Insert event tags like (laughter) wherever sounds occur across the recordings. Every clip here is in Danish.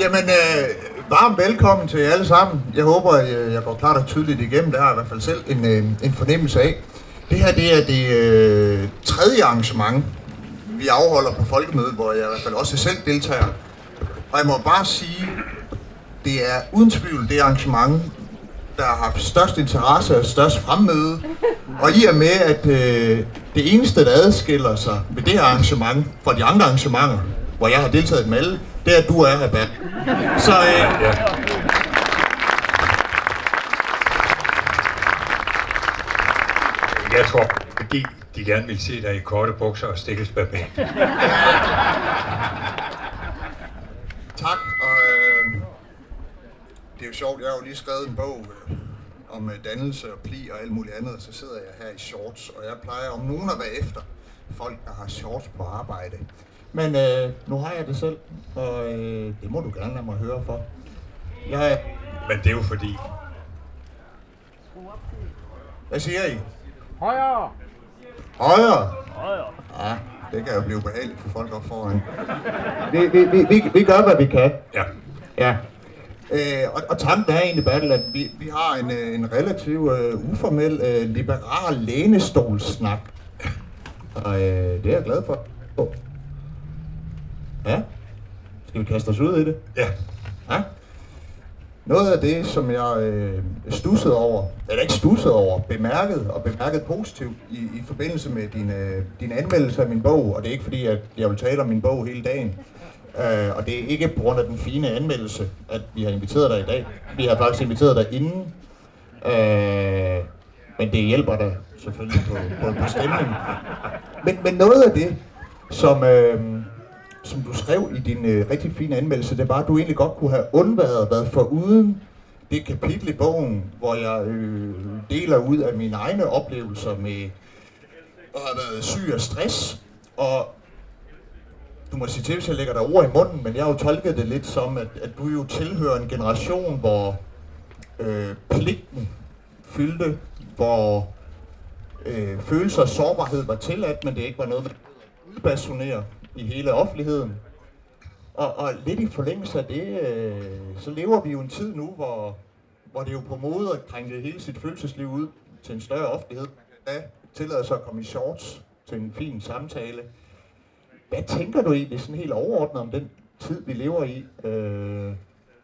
Jamen, øh, varmt velkommen til jer alle sammen. Jeg håber, jeg, jeg går klart og tydeligt igennem. Det har jeg i hvert fald selv en, øh, en fornemmelse af. Det her det er det øh, tredje arrangement, vi afholder på Folkemødet, hvor jeg i hvert fald også selv deltager. Og jeg må bare sige, det er uden tvivl det arrangement, der har haft størst interesse og størst fremmøde. Og i og med, at øh, det eneste, der adskiller sig ved det her arrangement fra de andre arrangementer, hvor jeg har deltaget med alle, det er, at du er her, Bat. Så øh, Ja. Jeg tror, fordi de gerne vil se dig i korte bukser og stikkelsbærben. tak. Det er jo sjovt, jeg har jo lige skrevet en bog øh, om øh, dannelse og pli og alt muligt andet, og så sidder jeg her i shorts, og jeg plejer om nogen at være efter folk, der har shorts på arbejde. Men øh, nu har jeg det selv, og øh, det må du gerne lade mig høre for. Jeg, Men det er jo fordi, hvad siger I? Højere! Højere? Højere! Ja, det kan jo blive behageligt for folk op foran. Vi, vi, vi, vi, vi gør, hvad vi kan. ja, Ja. Øh, og, og tanken er egentlig, Battle, at vi, vi har en, øh, en relativ øh, uformel, øh, liberal lænestolsnak. Og øh, det er jeg glad for. Ja. Skal vi kaste os ud i det? ja, Ja. Noget af det, som jeg øh, stussede over, eller ikke stussede over, bemærket og bemærket positivt i, i forbindelse med din, øh, din anmeldelse af min bog, og det er ikke fordi, at jeg vil tale om min bog hele dagen, øh, og det er ikke på grund af den fine anmeldelse, at vi har inviteret dig i dag. Vi har faktisk inviteret dig inden, øh, men det hjælper dig selvfølgelig på, på, på stemningen. Men, men noget af det, som, øh, som du skrev i din øh, rigtig fine anmeldelse, det var, at du egentlig godt kunne have undværet, været for uden det kapitel i bogen, hvor jeg øh, deler ud af mine egne oplevelser med at have været syg af stress. Og du må sige til, hvis jeg lægger dig ord i munden, men jeg har jo tolket det lidt som, at, at du jo tilhører en generation, hvor øh, pligten fyldte, hvor øh, følelser og sårbarhed var tilladt, men det ikke var noget, man udbasonere i hele offentligheden. Og, og lidt i forlængelse af det, øh, så lever vi jo en tid nu, hvor, hvor det er jo på mode at krænke hele sit følelsesliv ud til en større offentlighed. Ja, tillader sig at komme i shorts til en fin samtale. Hvad tænker du egentlig sådan helt overordnet om den tid, vi lever i, øh,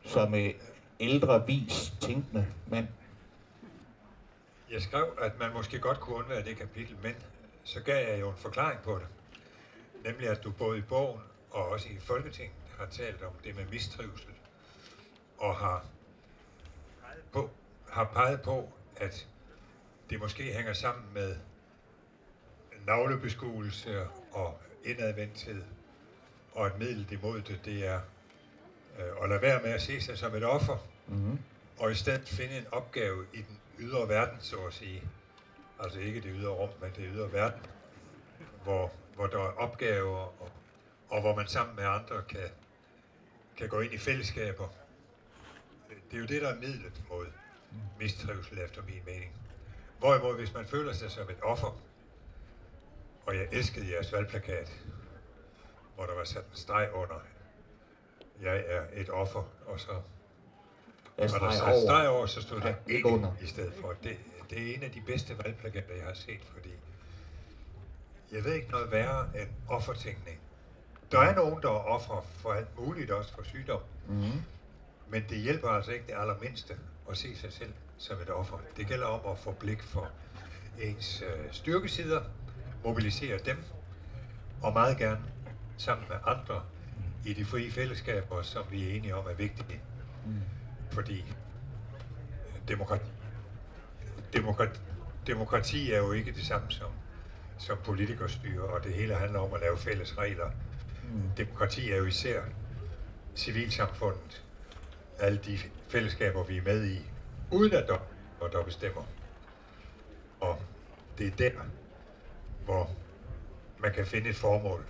som øh, ældre, vis, tænkende mand? jeg skrev, at man måske godt kunne undvære det kapitel, men så gav jeg jo en forklaring på det. Nemlig, at du både i bogen og også i Folketinget har talt om det med mistrivsel, og har, på, har peget på, at det måske hænger sammen med navlebeskuelse og indadvendthed, og et middel imod det, det er øh, at lade være med at se sig som et offer, Mm-hmm. og i stedet finde en opgave i den ydre verden, så at sige. Altså ikke det ydre rum, men det ydre verden, hvor, hvor der er opgaver, og, og hvor man sammen med andre kan, kan gå ind i fællesskaber. Det er jo det, der er midlet mod mistrivsel, efter min mening. Hvorimod, hvis man føler sig som et offer, og jeg elskede jeres valgplakat, hvor der var sat en streg under, jeg er et offer, og så Jeg og der sat streg over. så stod der Ja, ikke under. i stedet for. Det, det er en af de bedste valgplakater, jeg har set, fordi jeg ved ikke noget værre end offertænkning. Der er nogen, der er offer for alt muligt, også for sygdom, Mm-hmm. men det hjælper altså ikke det allermindste at se sig selv som et offer. Det gælder om at få blik for ens øh, styrkesider, mobilisere dem, og meget gerne sammen med andre i de frie fællesskaber, som vi er enige om er vigtige. Fordi øh, demokrati, demokrati, demokrati er jo ikke det samme som, som politikerstyre, og det hele handler om at lave fælles regler. Demokrati er jo især civilsamfundet, alle de fællesskaber, vi er med i, uden at der, hvor der bestemmer. Og det er der, hvor man kan finde et formål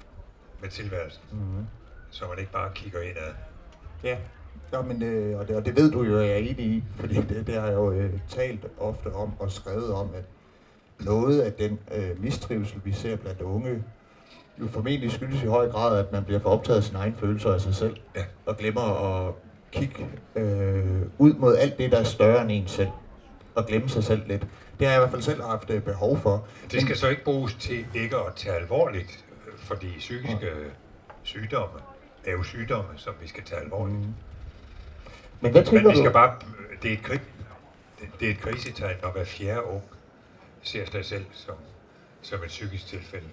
med tilværelsen, Mm-hmm. så man ikke bare kigger indad. Ja, ja men, øh, og, det, og det ved du jo, jeg er enig i, fordi det, det har jeg jo øh, talt ofte om og skrevet om, at noget af den øh, mistrivsel, vi ser blandt unge, jo formentlig skyldes i høj grad, at man bliver for optaget af sine egne følelser af sig selv, Ja. og glemmer at kigge øh, ud mod alt det, der er større end en selv, og glemme sig selv lidt. Det har jeg i hvert fald selv haft øh, behov for. Det skal så ikke bruges til ikke at tage alvorligt, fordi psykiske sygdomme er jo sygdomme, som vi skal tage alvorligt. Mm. Men hvad Men tænker vi skal du? bare, det er et, krig, det, det er et krisetegn, når hver fjerde ung ser sig selv som, som et psykisk tilfælde.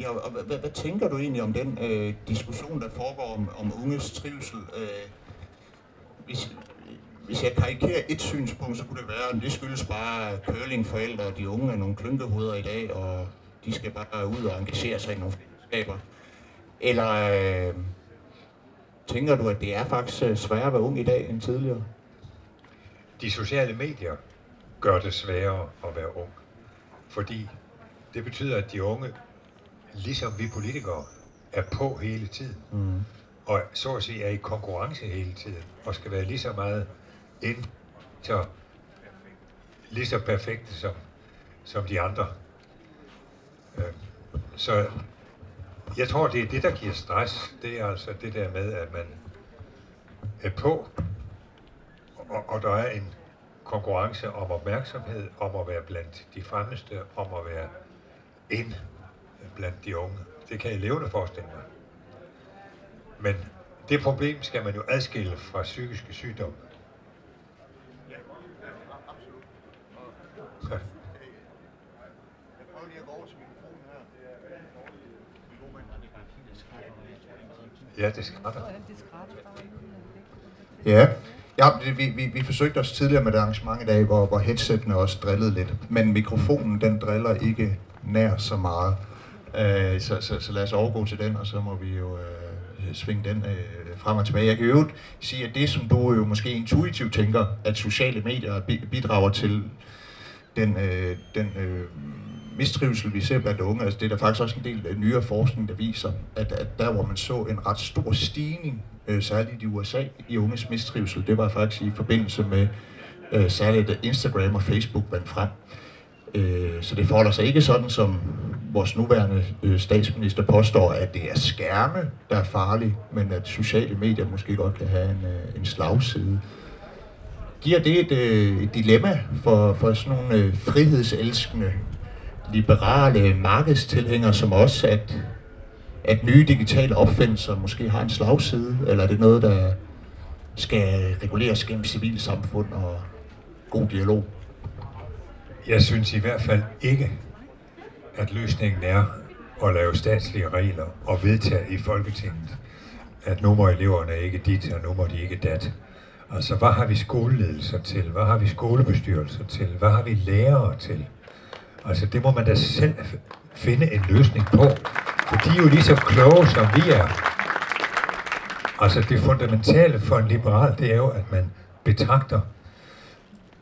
Ja, og hvad, hvad, hvad tænker du egentlig om den øh, diskussion, der foregår om, om unges trivsel? Øh, hvis, hvis jeg karikerer et synspunkt, så kunne det være, at det skyldes bare curlingforældre, og de unge er nogle klynkehoveder i dag, og de skal bare ud og engagere sig i nogle fællesskaber. Eller øh, tænker du, at det er faktisk øh, sværere at være ung i dag end tidligere? De sociale medier gør det sværere at være ung, fordi det betyder, at de unge, ligesom vi politikere, er på hele tiden. Mm. og så at sige er i konkurrence hele tiden, og skal være lige så meget ind, så lige så perfekte som, som de andre. Øh, Så jeg tror, det er det, der giver stress. Det er altså det der med, at man er på, og, og der er en konkurrence om opmærksomhed, om at være blandt de fremmeste, om at være ind blandt de unge. Det kan jeg levende forestille mig. Men det problem skal man jo adskille fra psykiske sygdomme. Ja. Ja, det skrætter. Ja, ja vi, vi, vi forsøgte os tidligere med det arrangement i dag, hvor, hvor headsettene også drillede lidt. Men mikrofonen, den driller ikke nær så meget. Øh, så, så, så lad os overgå til den, og så må vi jo øh, svinge den øh, frem og tilbage. Jeg kan jo sige, at det, som du jo måske intuitivt tænker, at sociale medier bi- bidrager til den, øh, den øh, mistrivsel, vi ser blandt unge, altså det er der faktisk også en del af nyere forskning, der viser, at, at der, hvor man så en ret stor stigning, øh, særligt i USA, i unges mistrivsel, det var faktisk i forbindelse med øh, særligt Instagram og Facebook vandt frem. Øh, så det forholder sig ikke sådan, som vores nuværende øh, statsminister påstår, at det er skærme, der er farlige, men at sociale medier måske godt kan have en, øh, en slagside. Giver det et, øh, et dilemma for, for sådan nogle øh, frihedselskende, liberale markedstilhængere som os, at, at nye digitale opfindelser måske har en slagside, eller er det noget, der skal reguleres gennem civilsamfund og god dialog? Jeg synes i hvert fald ikke, at løsningen er at lave statslige regler og vedtage i Folketinget, at nu må eleverne ikke dit, og nu må de ikke dat. Altså, hvad har vi skoleledelser til? Hvad har vi skolebestyrelser til? Hvad har vi lærere til? Altså, det må man da selv finde en løsning på. For de er jo lige så kloge, som vi er. Altså, det fundamentale for en liberal, det er jo, at man betragter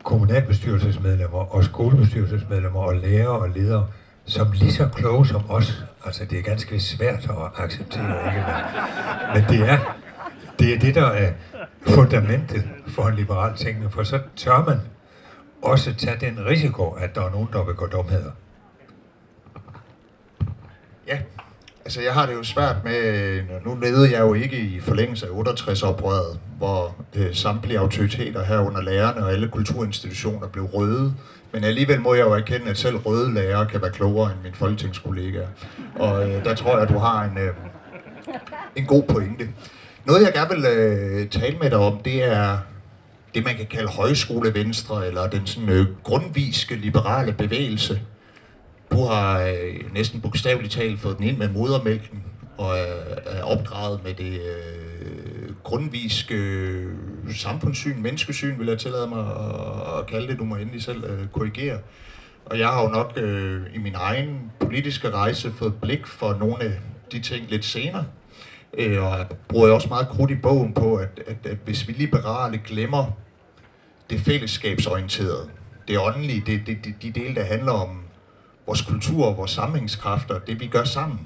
kommunalbestyrelsesmedlemmer og skolebestyrelsesmedlemmer og lærere og ledere som lige så kloge som os. Altså, det er ganske svært at acceptere, ikke? Men, men det er, det er det, der er fundamentet for en liberal tænkning, for så tør man også tage den risiko, at der er nogen, der begår dumheder. Ja, altså jeg har det jo svært med, nu levede jeg jo ikke i forlængelse af 68-oprøret, hvor øh, samtlige autoriteter herunder lærerne og alle kulturinstitutioner blev røde. Men alligevel må jeg jo erkende, at selv røde lærere kan være klogere end mine folketingskollegaer. Og øh, der tror jeg, at du har en, øh, en god pointe. Noget jeg gerne vil øh, tale med dig om, det er det, man kan kalde højskolevenstre, eller den sådan øh, grundviske liberale bevægelse. Du har øh, næsten bogstaveligt talt fået den ind med modermælken, og øh, er opdraget med det øh, grundviske øh, samfundssyn, menneskesyn, vil jeg tillade mig at, at kalde det. Du må endelig selv øh, korrigere. Og jeg har jo nok øh, i min egen politiske rejse fået blik for nogle af de ting lidt senere. Øh, og jeg bruger også meget krudt i bogen på, at, at, at hvis vi liberale glemmer det fællesskabsorienterede, det åndelige, det, det, det, de dele, der handler om vores kultur, vores sammenhængskræfter, det vi gør sammen,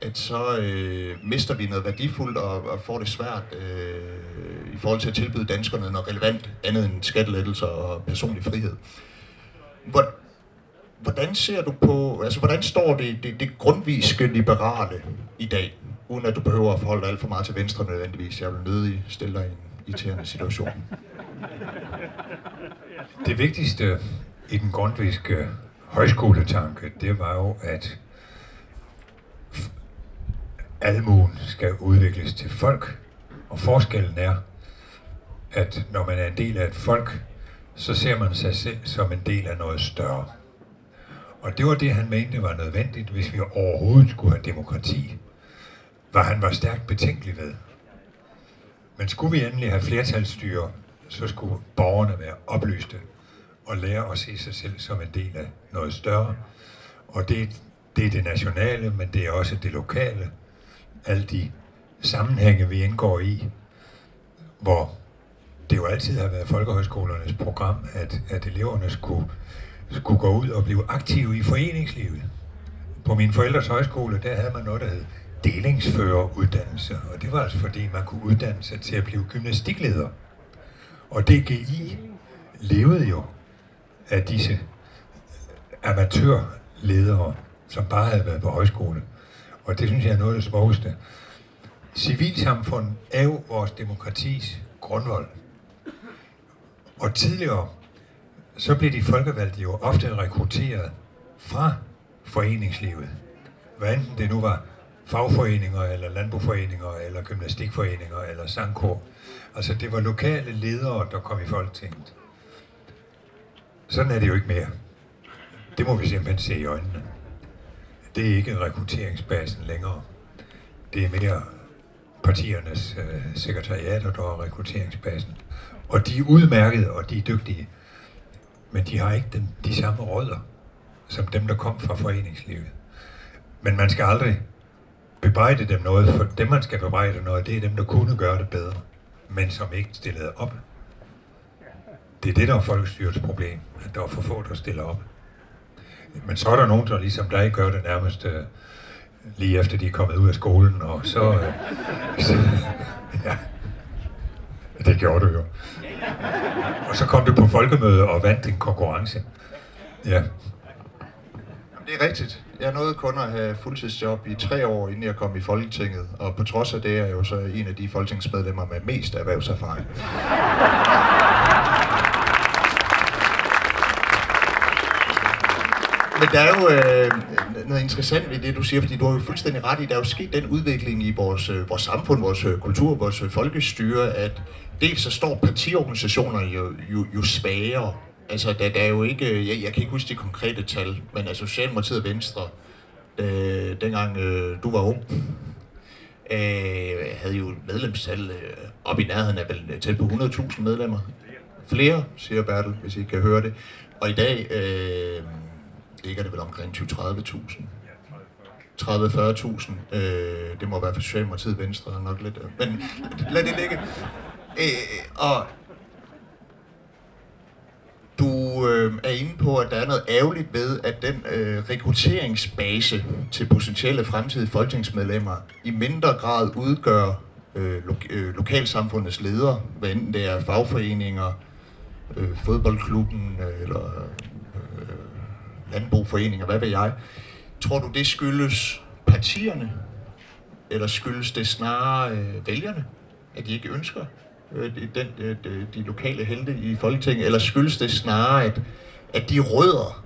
at så øh, mister vi noget værdifuldt og, og får det svært øh, i forhold til at tilbyde danskerne noget relevant andet end skattelettelser og personlig frihed. Hvor, hvordan ser du på, altså hvordan står det, det, det grundviske liberale i dag, uden at du behøver at forholde dig alt for meget til venstre nødvendigvis. Jeg vil nødig stille dig i en irriterende situation. Det vigtigste i den grundviske højskoletanke, det var jo, at almuen skal udvikles til folk, og forskellen er, at når man er en del af et folk, så ser man sig selv som en del af noget større. Og det var det, han mente var nødvendigt, hvis vi overhovedet skulle have demokrati, hvad han var stærkt betænkelig ved. Men skulle vi endelig have flertalsstyre, så skulle borgerne være oplyste og lære at se sig selv som en del af noget større. Og det, det er det nationale, men det er også det lokale. Alle de sammenhænge, vi indgår i, hvor det jo altid har været folkehøjskolernes program, at, at eleverne skulle, skulle gå ud og blive aktiv i foreningslivet. På min forældres højskole, der havde man noget, der hed delingsføreruddannelse, og det var altså fordi, man kunne uddanne sig til at blive gymnastikleder. Og DGI levede jo af disse amatørledere, som bare havde været på højskole. Og det synes jeg er noget af det smukkeste. Civilsamfund er jo vores demokratis grundvold. Og tidligere, så blev de folkevalgte jo ofte rekrutteret fra foreningslivet. Hvad enten det nu var fagforeninger, eller landboforeninger, eller gymnastikforeninger, eller sangkor. Altså det var lokale ledere, der kom i Folketinget. Sådan er det jo ikke mere. Det må vi simpelthen se i øjnene. Det er ikke rekrutteringsbasen længere. Det er mere partiernes øh, sekretariater, der er rekrutteringsbasen. Og de er udmærkede, og de er dygtige. Men de har ikke den, de samme rødder, som dem, der kom fra foreningslivet. Men man skal aldrig bebrejde dem noget, for dem, man skal bebrejde noget, det er dem, der kunne gøre det bedre, men som ikke stillede op. Det er det, der er folkestyrets problem, at der er for få, der stiller op. Men så er der nogen, der ligesom dig gør det nærmest øh, lige efter de er kommet ud af skolen, og så... Øh, så (laughs) ja, det gjorde du jo. Og så kom du på folkemøde og vandt en konkurrence. Ja. Det er rigtigt. Jeg nåede kun at have fuldtidsjob i tre år, inden jeg kom i Folketinget. Og på trods af det er jeg jo så en af de folketingsmedlemmer med mest erhvervserfaring. Men der er jo øh, noget interessant ved det, du siger, fordi du har jo fuldstændig ret i, der er jo sket den udvikling i vores, øh, vores samfund, vores øh, kultur, vores øh, folkestyre, at dels så står partiorganisationerne jo, jo, jo svagere. Altså, der, der er jo ikke, øh, jeg, jeg kan ikke huske de konkrete tal, men altså Socialdemokratiet og Venstre, øh, dengang øh, du var ung, øh, havde jo medlemstal øh, op i nærheden af vel øh, tæt på 100.000 medlemmer. Flere, siger Bertel, hvis I kan høre det. Og i dag øh, ligger det vel omkring 20-30.000. 30-40.000. Øh, det må være for Socialdemokratiet Venstre nok lidt. Øh, men lad det ligge. Øh, øh, og du øh, er inde på, at der er noget ærgerligt ved, at den øh, rekrutteringsbase til potentielle fremtidige folketingsmedlemmer i mindre grad udgør øh, lo- øh, lokalsamfundets ledere, hvad enten det er fagforeninger, øh, fodboldklubben øh, eller øh, landbrugforeninger, hvad ved jeg. Tror du, det skyldes partierne, eller skyldes det snarere øh, vælgerne, at de ikke ønsker Øh, den, øh, de, de lokale helte i Folketinget, eller skyldes det snarere, at, at de rødder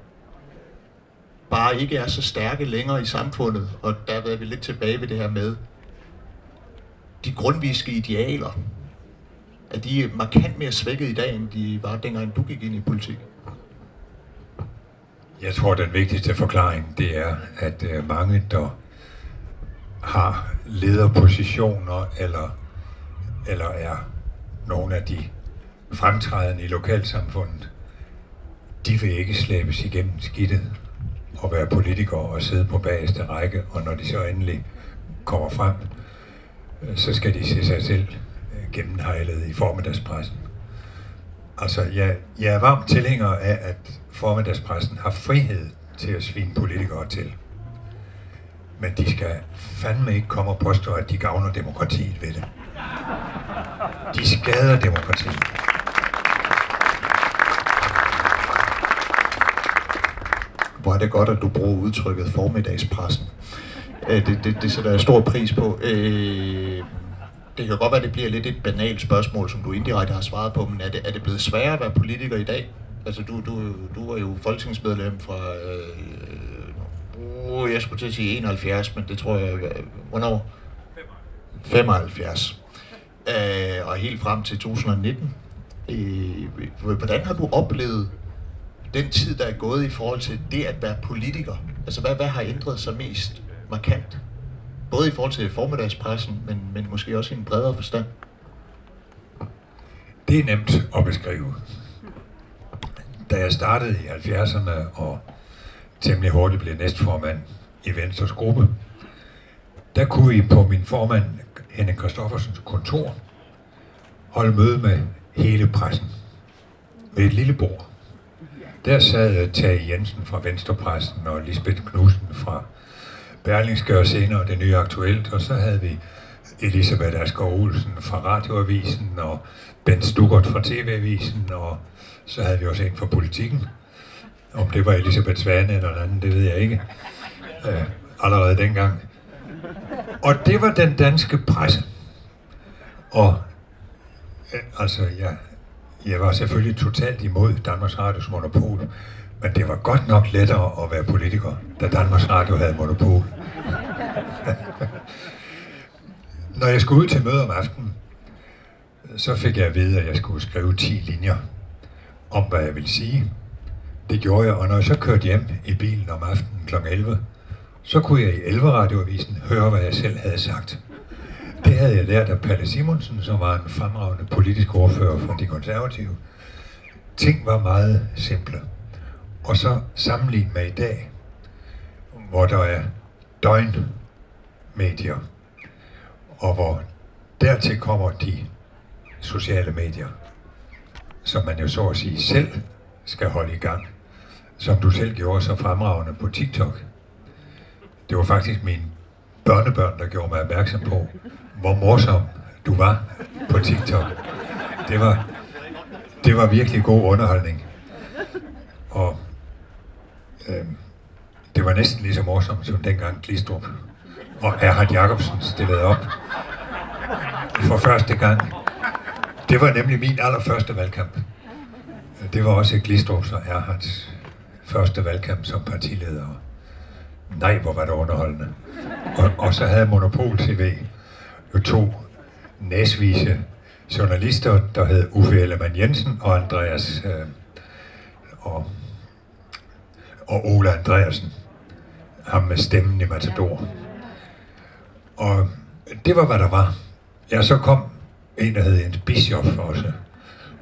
bare ikke er så stærke længere i samfundet, og der er vi lidt tilbage ved det her med de grundviske idealer, at de er markant mere svækket i dag, end de var dengang du gik ind i politik. Jeg tror, den vigtigste forklaring, det er, at øh, mange, der har lederpositioner, eller, eller er nogle af de fremtrædende i lokalsamfundet, de vil ikke slæbes igennem skidtet og være politikere og sidde på bagerste række, og når de så endelig kommer frem, så skal de se sig selv øh, gennemhejlet i formiddagspressen. Altså, jeg, jeg er varmt tilhænger af, at formiddagspressen har frihed til at svine politikere til. Men de skal fandme ikke komme og påstå, at de gavner demokratiet ved det. De skader demokratiet. Hvor er det godt, at du bruger udtrykket formiddagspressen. Øh, det, det, det sætter jeg stor pris på. Øh, det kan godt være, at det bliver lidt et banalt spørgsmål, som du indirekte har svaret på, men er det, er det blevet sværere at være politiker i dag? Altså, du, du, du var jo folketingsmedlem fra, øh, uh, jeg skulle til at sige 71, men det tror jeg, hvornår? 75. 75. Øh, og helt frem til 2019. Øh, hvordan har du oplevet den tid, der er gået i forhold til det at være politiker? Altså, hvad, hvad har ændret sig mest markant? Både i forhold til formiddagspressen, men, men måske også i en bredere forstand. Det er nemt at beskrive. Da jeg startede i 70'erne og temmelig hurtigt blev næstformand i Venstres gruppe, der kunne vi på min formand Henning Kristoffersens kontor holde møde med hele pressen ved et lille bord. Der sad Tage Jensen fra Venstrepressen og Lisbeth Knudsen fra Berlingske og senere det nye Aktuelt, og så havde vi Elisabeth Asger Olsen fra Radioavisen og Ben Stuckert fra TV-avisen, og så havde vi også en fra Politikken. Om det var Elisabeth Svane eller anden, det ved jeg ikke. Øh, allerede dengang. Og det var den danske presse. Og altså, jeg, jeg var selvfølgelig totalt imod Danmarks Radios monopol, men det var godt nok lettere at være politiker, da Danmarks Radio havde monopol. (laughs) Når jeg skulle ud til møde om aftenen, så fik jeg at vide, at jeg skulle skrive 10 linjer om, hvad jeg ville sige. Det gjorde jeg, og når jeg så kørte hjem i bilen om aftenen kl. 11, så kunne jeg i 11 radioavisen høre, hvad jeg selv havde sagt. Det havde jeg lært af Palle Simonsen, som var en fremragende politisk ordfører for de konservative. Ting var meget simple. Og så sammenlignet med i dag, hvor der er døgnmedier, og hvor dertil kommer de sociale medier, som man jo så at sige selv skal holde i gang, som du selv gjorde så fremragende på TikTok. Det var faktisk min børnebørn, der gjorde mig opmærksom på, hvor morsom du var på TikTok. Det var, det var virkelig god underholdning. Og øh, det var næsten lige så morsomt som dengang Glistrup og Erhard Jacobsen stillede op for første gang. Det var nemlig min allerførste valgkamp. Det var også Glistrups og Erhards første valgkamp som partileder. Nej, hvor var det underholdende. Og, og så havde Monopol TV jo to næsvise journalister, der hed Uffe Ellemann Jensen og Andreas øh, og, og Ole Andreasen. Ham med stemmen i Matador. Og det var, hvad der var. Ja, så kom en, der hed Jens Bischoff også,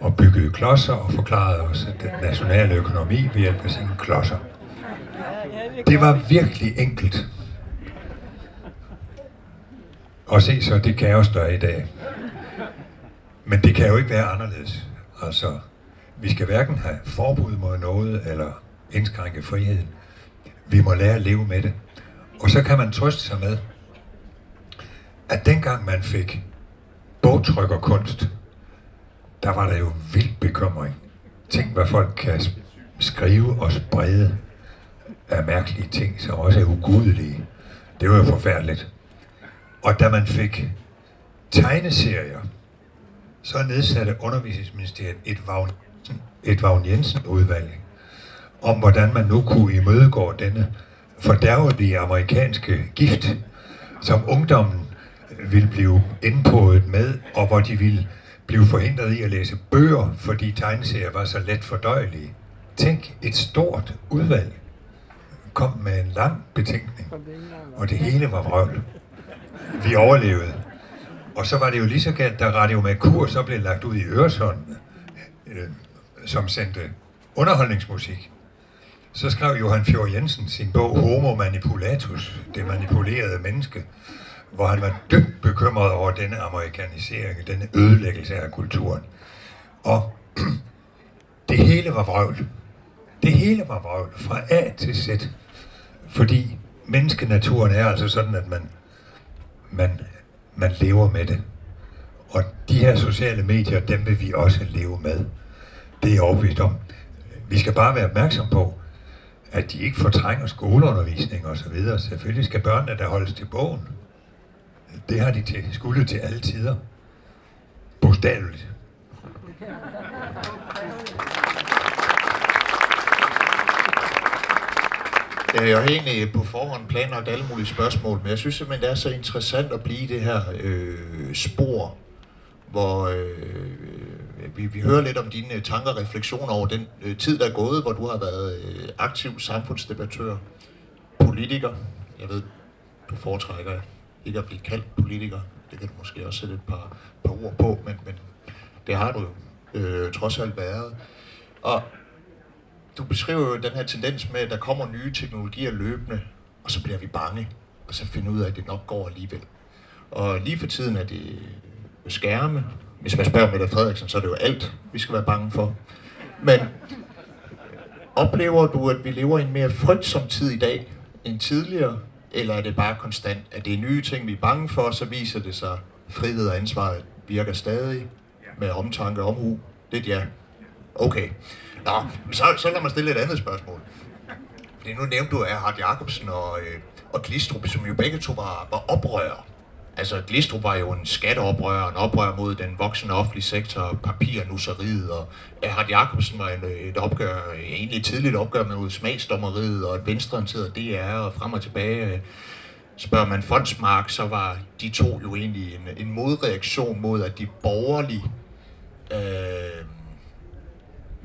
og byggede klodser og forklarede os den nationale økonomi ved hjælp af sine klodser. Det var virkelig enkelt. Og se så det kaos, der er i dag. Men det kan jo ikke være anderledes. Altså, vi skal hverken have forbud mod noget, eller indskrænke friheden. Vi må lære at leve med det. Og så kan man trøste sig med, at dengang man fik bogtrykkerkunst, der var der jo vild bekymring. Tænk, hvad folk kan skrive og sprede af mærkelige ting, som også er ugudelige. Det var jo forfærdeligt. Og da man fik tegneserier, så nedsatte undervisningsministeriet et Vagn, et Vagn Jensen-udvalg om, hvordan man nu kunne imødegå denne fordærvelige amerikanske gift, som ungdommen ville blive indpået med, og hvor de ville blive forhindret i at læse bøger, fordi tegneserier var så let fordøjelige. Tænk, et stort udvalg kom med en lang betænkning, og det hele var vrøvl. Vi overlevede. Og så var det jo lige så galt, da Radio Mercur så blev lagt ud i Øresund, øh, som sendte underholdningsmusik. Så skrev Johan Fjord Jensen sin bog Homo Manipulatus, det manipulerede menneske, hvor han var dybt bekymret over denne amerikanisering, denne ødelæggelse af kulturen. Og (clears throat) det hele var vrøvl. Det hele var vrøvl, fra A til Z. Fordi menneskenaturen er altså sådan, at man, man, man lever med det. Og de her sociale medier, dem vil vi også leve med. Det er jeg overbevist om. Vi skal bare være opmærksom på, at de ikke fortrænger skoleundervisning og så videre. Selvfølgelig skal børnene der holdes til bogen. Det har de til, skulle til alle tider. Bogstaveligt. (laughs) Jeg har egentlig på forhånd planlagt alle mulige spørgsmål, men jeg synes simpelthen, det er så interessant at blive det her øh, spor, hvor øh, vi, vi hører lidt om dine øh, tanker og refleksioner over den øh, tid, der er gået, hvor du har været øh, aktiv samfundsdebattør, politiker. Jeg ved, du foretrækker ikke at blive kaldt politiker. Det kan du måske også sætte et par, par ord på, men, men det har du jo øh, trods alt været. Og du beskriver jo den her tendens med, at der kommer nye teknologier løbende, og så bliver vi bange, og så finder ud af, at det nok går alligevel. Og lige for tiden er det skærme. Hvis man spørger Mette Frederiksen, så er det jo alt, vi skal være bange for. Men oplever du, at vi lever i en mere frygtsom tid i dag end tidligere, eller er det bare konstant, at det er nye ting, vi er bange for, så viser det sig, at frihed og ansvar virker stadig med omtanke og omhu? Det er ja. Okay. Nå, så, så lad mig stille et andet spørgsmål. Fordi nu nævnte du Erhard Jacobsen og, øh, og Glistrup, som jo begge to var, var oprører. Altså, Glistrup var jo en skatteoprører, en oprør mod den voksende offentlige sektor, papirnusseriet, og Erhard Jacobsen var en, et opgør, egentlig et tidligt opgør med smagsdommeriet, og et venstreorienteret DR, og frem og tilbage. Spørger man Fondsmark, så var de to jo egentlig en, en modreaktion mod, at de borgerlige øh,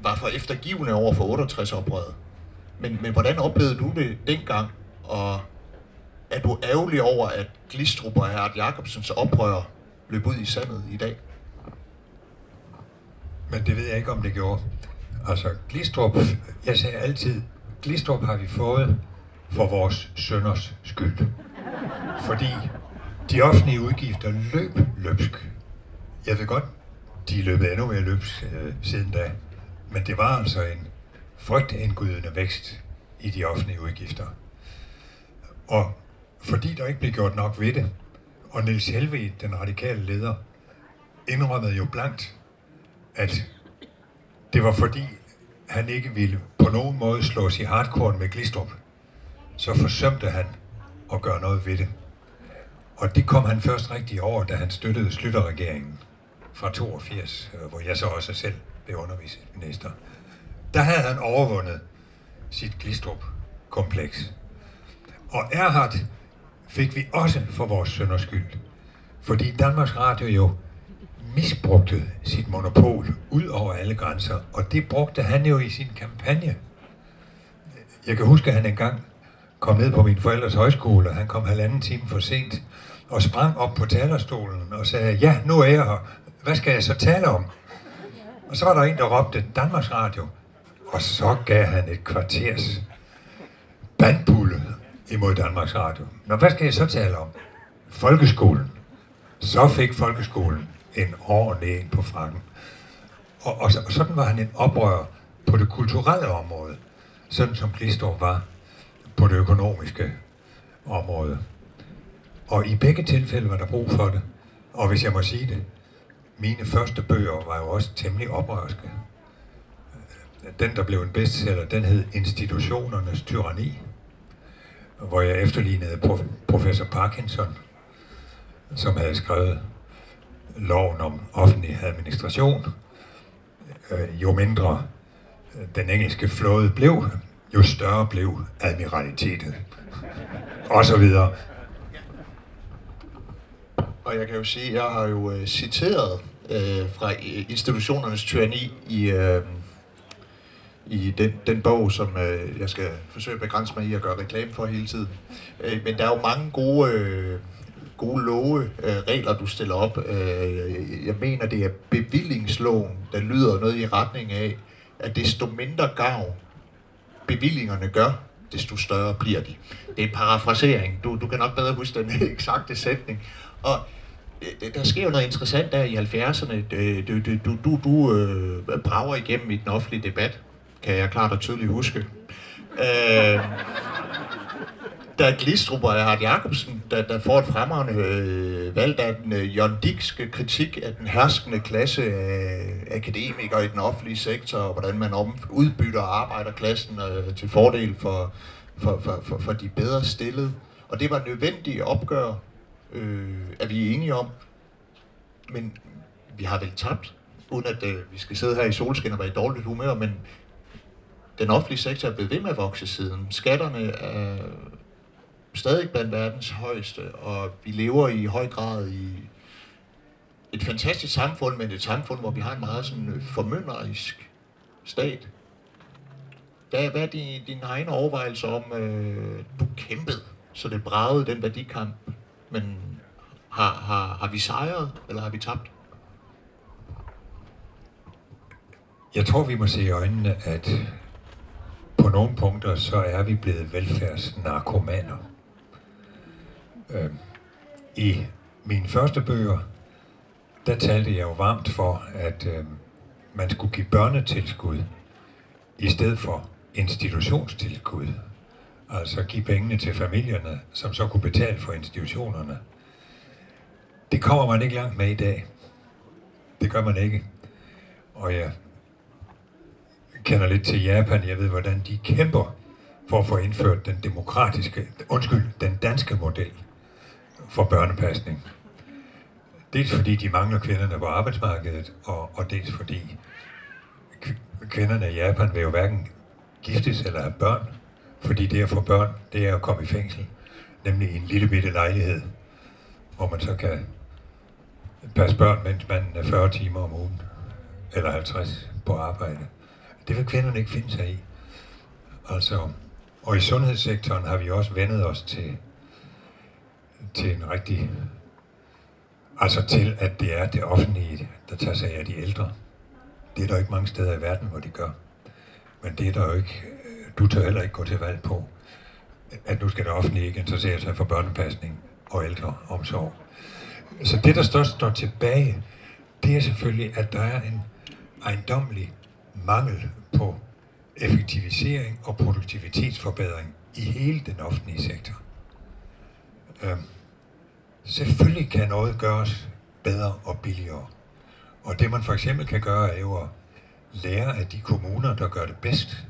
var for eftergivende over for 68-oprøret. Men, men hvordan oplevede du det dengang, og er du ærgerlig over, at Glistrup og Herre Jacobsens oprør løb ud i sandet i dag? Men det ved jeg ikke, om det gjorde. Altså, Glistrup, jeg sagde altid, Glistrup har vi fået for vores sønders skyld. Fordi de offentlige udgifter løb løbsk. Jeg ved godt, de er løbet endnu mere løbsk øh, siden da. Men det var altså en frygtindgydende vækst i de offentlige udgifter. Og fordi der ikke blev gjort nok ved det, og Niels Helvede, den radikale leder, indrømmede jo blankt, at det var fordi, han ikke ville på nogen måde slås i hardcore med Glistrup, så forsømte han at gøre noget ved det. Og det kom han først rigtig over, da han støttede Slytterregeringen fra 82, øh, hvor jeg så også selv blev undervisningsminister. Der havde han overvundet sit Glistrup-kompleks. Og Erhard fik vi også for vores sønders skyld. Fordi Danmarks Radio jo misbrugte sit monopol ud over alle grænser, og det brugte han jo i sin kampagne. Jeg kan huske, at han engang kom ned på min forældres højskole, og han kom halvanden time for sent, og sprang op på talerstolen og sagde, ja, nu er jeg her. Hvad skal jeg så tale om? Og så var der en, der råbte Danmarks Radio, og så gav han et kvarters bandbulle imod Danmarks Radio. Nå, hvad skal jeg så tale om? Folkeskolen. Så fik folkeskolen en ordentlig en på frakken. Og, og, og sådan var han en oprører på det kulturelle område, sådan som Glistrup var på det økonomiske område. Og i begge tilfælde var der brug for det. Og hvis jeg må sige det, mine første bøger var jo også temmelig oprørske. Den, der blev en bestseller, den hed Institutionernes Tyranni hvor jeg efterlignede prof- professor Parkinson, som havde skrevet loven om offentlig administration. Øh, jo mindre øh, den engelske flåde blev, jo større blev admiralitetet. Og så videre. Og jeg kan jo sige, at jeg har jo øh, citeret øh, fra institutionernes tyranni i, øh, i den, den bog, som øh, jeg skal forsøge at begrænse mig i at gøre reklame for hele tiden. Øh, men der er jo mange gode, øh, gode love, øh, regler, du stiller op. Øh, jeg mener, det er bevillingsloven, der lyder noget i retning af, at desto mindre gavn bevillingerne gør, desto større bliver de. Det er en parafrasering. Du, du kan nok bedre huske den (laughs) eksakte sætning. Og der sker jo noget interessant der i 70'erne. Du, du, du, du, du øh, brager igennem i den offentlige debat kan jeg klart og tydeligt huske. Øh, der Glistrup og Hart Jacobsen, der, der får et fremragende øh, valg af den øh, John Dickske kritik af den herskende klasse af akademikere i den offentlige sektor, og hvordan man om, udbytter arbejderklassen øh, til fordel for, for, for, for, for de bedre stillede. Og det var nødvendigt opgør, øh, er vi enige om. Men vi har vel tabt, uden at øh, vi skal sidde her i solskin og være i dårligt humør, men den offentlige sektor er blevet ved med at vokse siden. Skatterne er stadig blandt verdens højeste, og vi lever i høj grad i et fantastisk samfund, men et samfund, hvor vi har en meget sådan øh, formynderisk stat. Hvad, hvad er din, din egne overvejelser om, øh, du kæmpede, så det bragede den værdikamp, men har, har, har vi sejret, eller har vi tabt? Jeg tror, vi må se i øjnene, at på nogle punkter, så er vi blevet velfærdsnarkomaner. Øh, I mine første bøger, der talte jeg jo varmt for, at øh, man skulle give børnetilskud i stedet for institutionstilskud. Altså give pengene til familierne, som så kunne betale for institutionerne. Det kommer man ikke langt med i dag. Det gør man ikke. Og jeg kender lidt til Japan. Jeg ved, hvordan de kæmper for at få indført den demokratiske, undskyld, den danske model for børnepasning. Dels fordi de mangler kvinderne på arbejdsmarkedet, og, og dels fordi kvinderne i Japan vil jo hverken giftes eller have børn, fordi det at få børn, det er at komme i fængsel, nemlig i en lille bitte lejlighed, hvor man så kan passe børn, mens man er 40 timer om ugen, eller 50 på arbejde. Det vil kvinderne ikke finde sig i. Altså, og i sundhedssektoren har vi også vendet os til, til en rigtig, altså til, at det er det offentlige, der tager sig af de ældre. Det er der ikke mange steder i verden, hvor de gør. Men det er der jo ikke, du tør heller ikke gå til valg på, at nu skal det offentlige ikke interessere sig for børnepasning og ældreomsorg. Så det, der størst står tilbage, det er selvfølgelig, at der er en ejendomlig mangel på effektivisering og produktivitetsforbedring i hele den offentlige sektor. Øhm, selvfølgelig kan noget gøres bedre og billigere. Og det man for eksempel kan gøre, er jo at lære af de kommuner, der gør det bedst,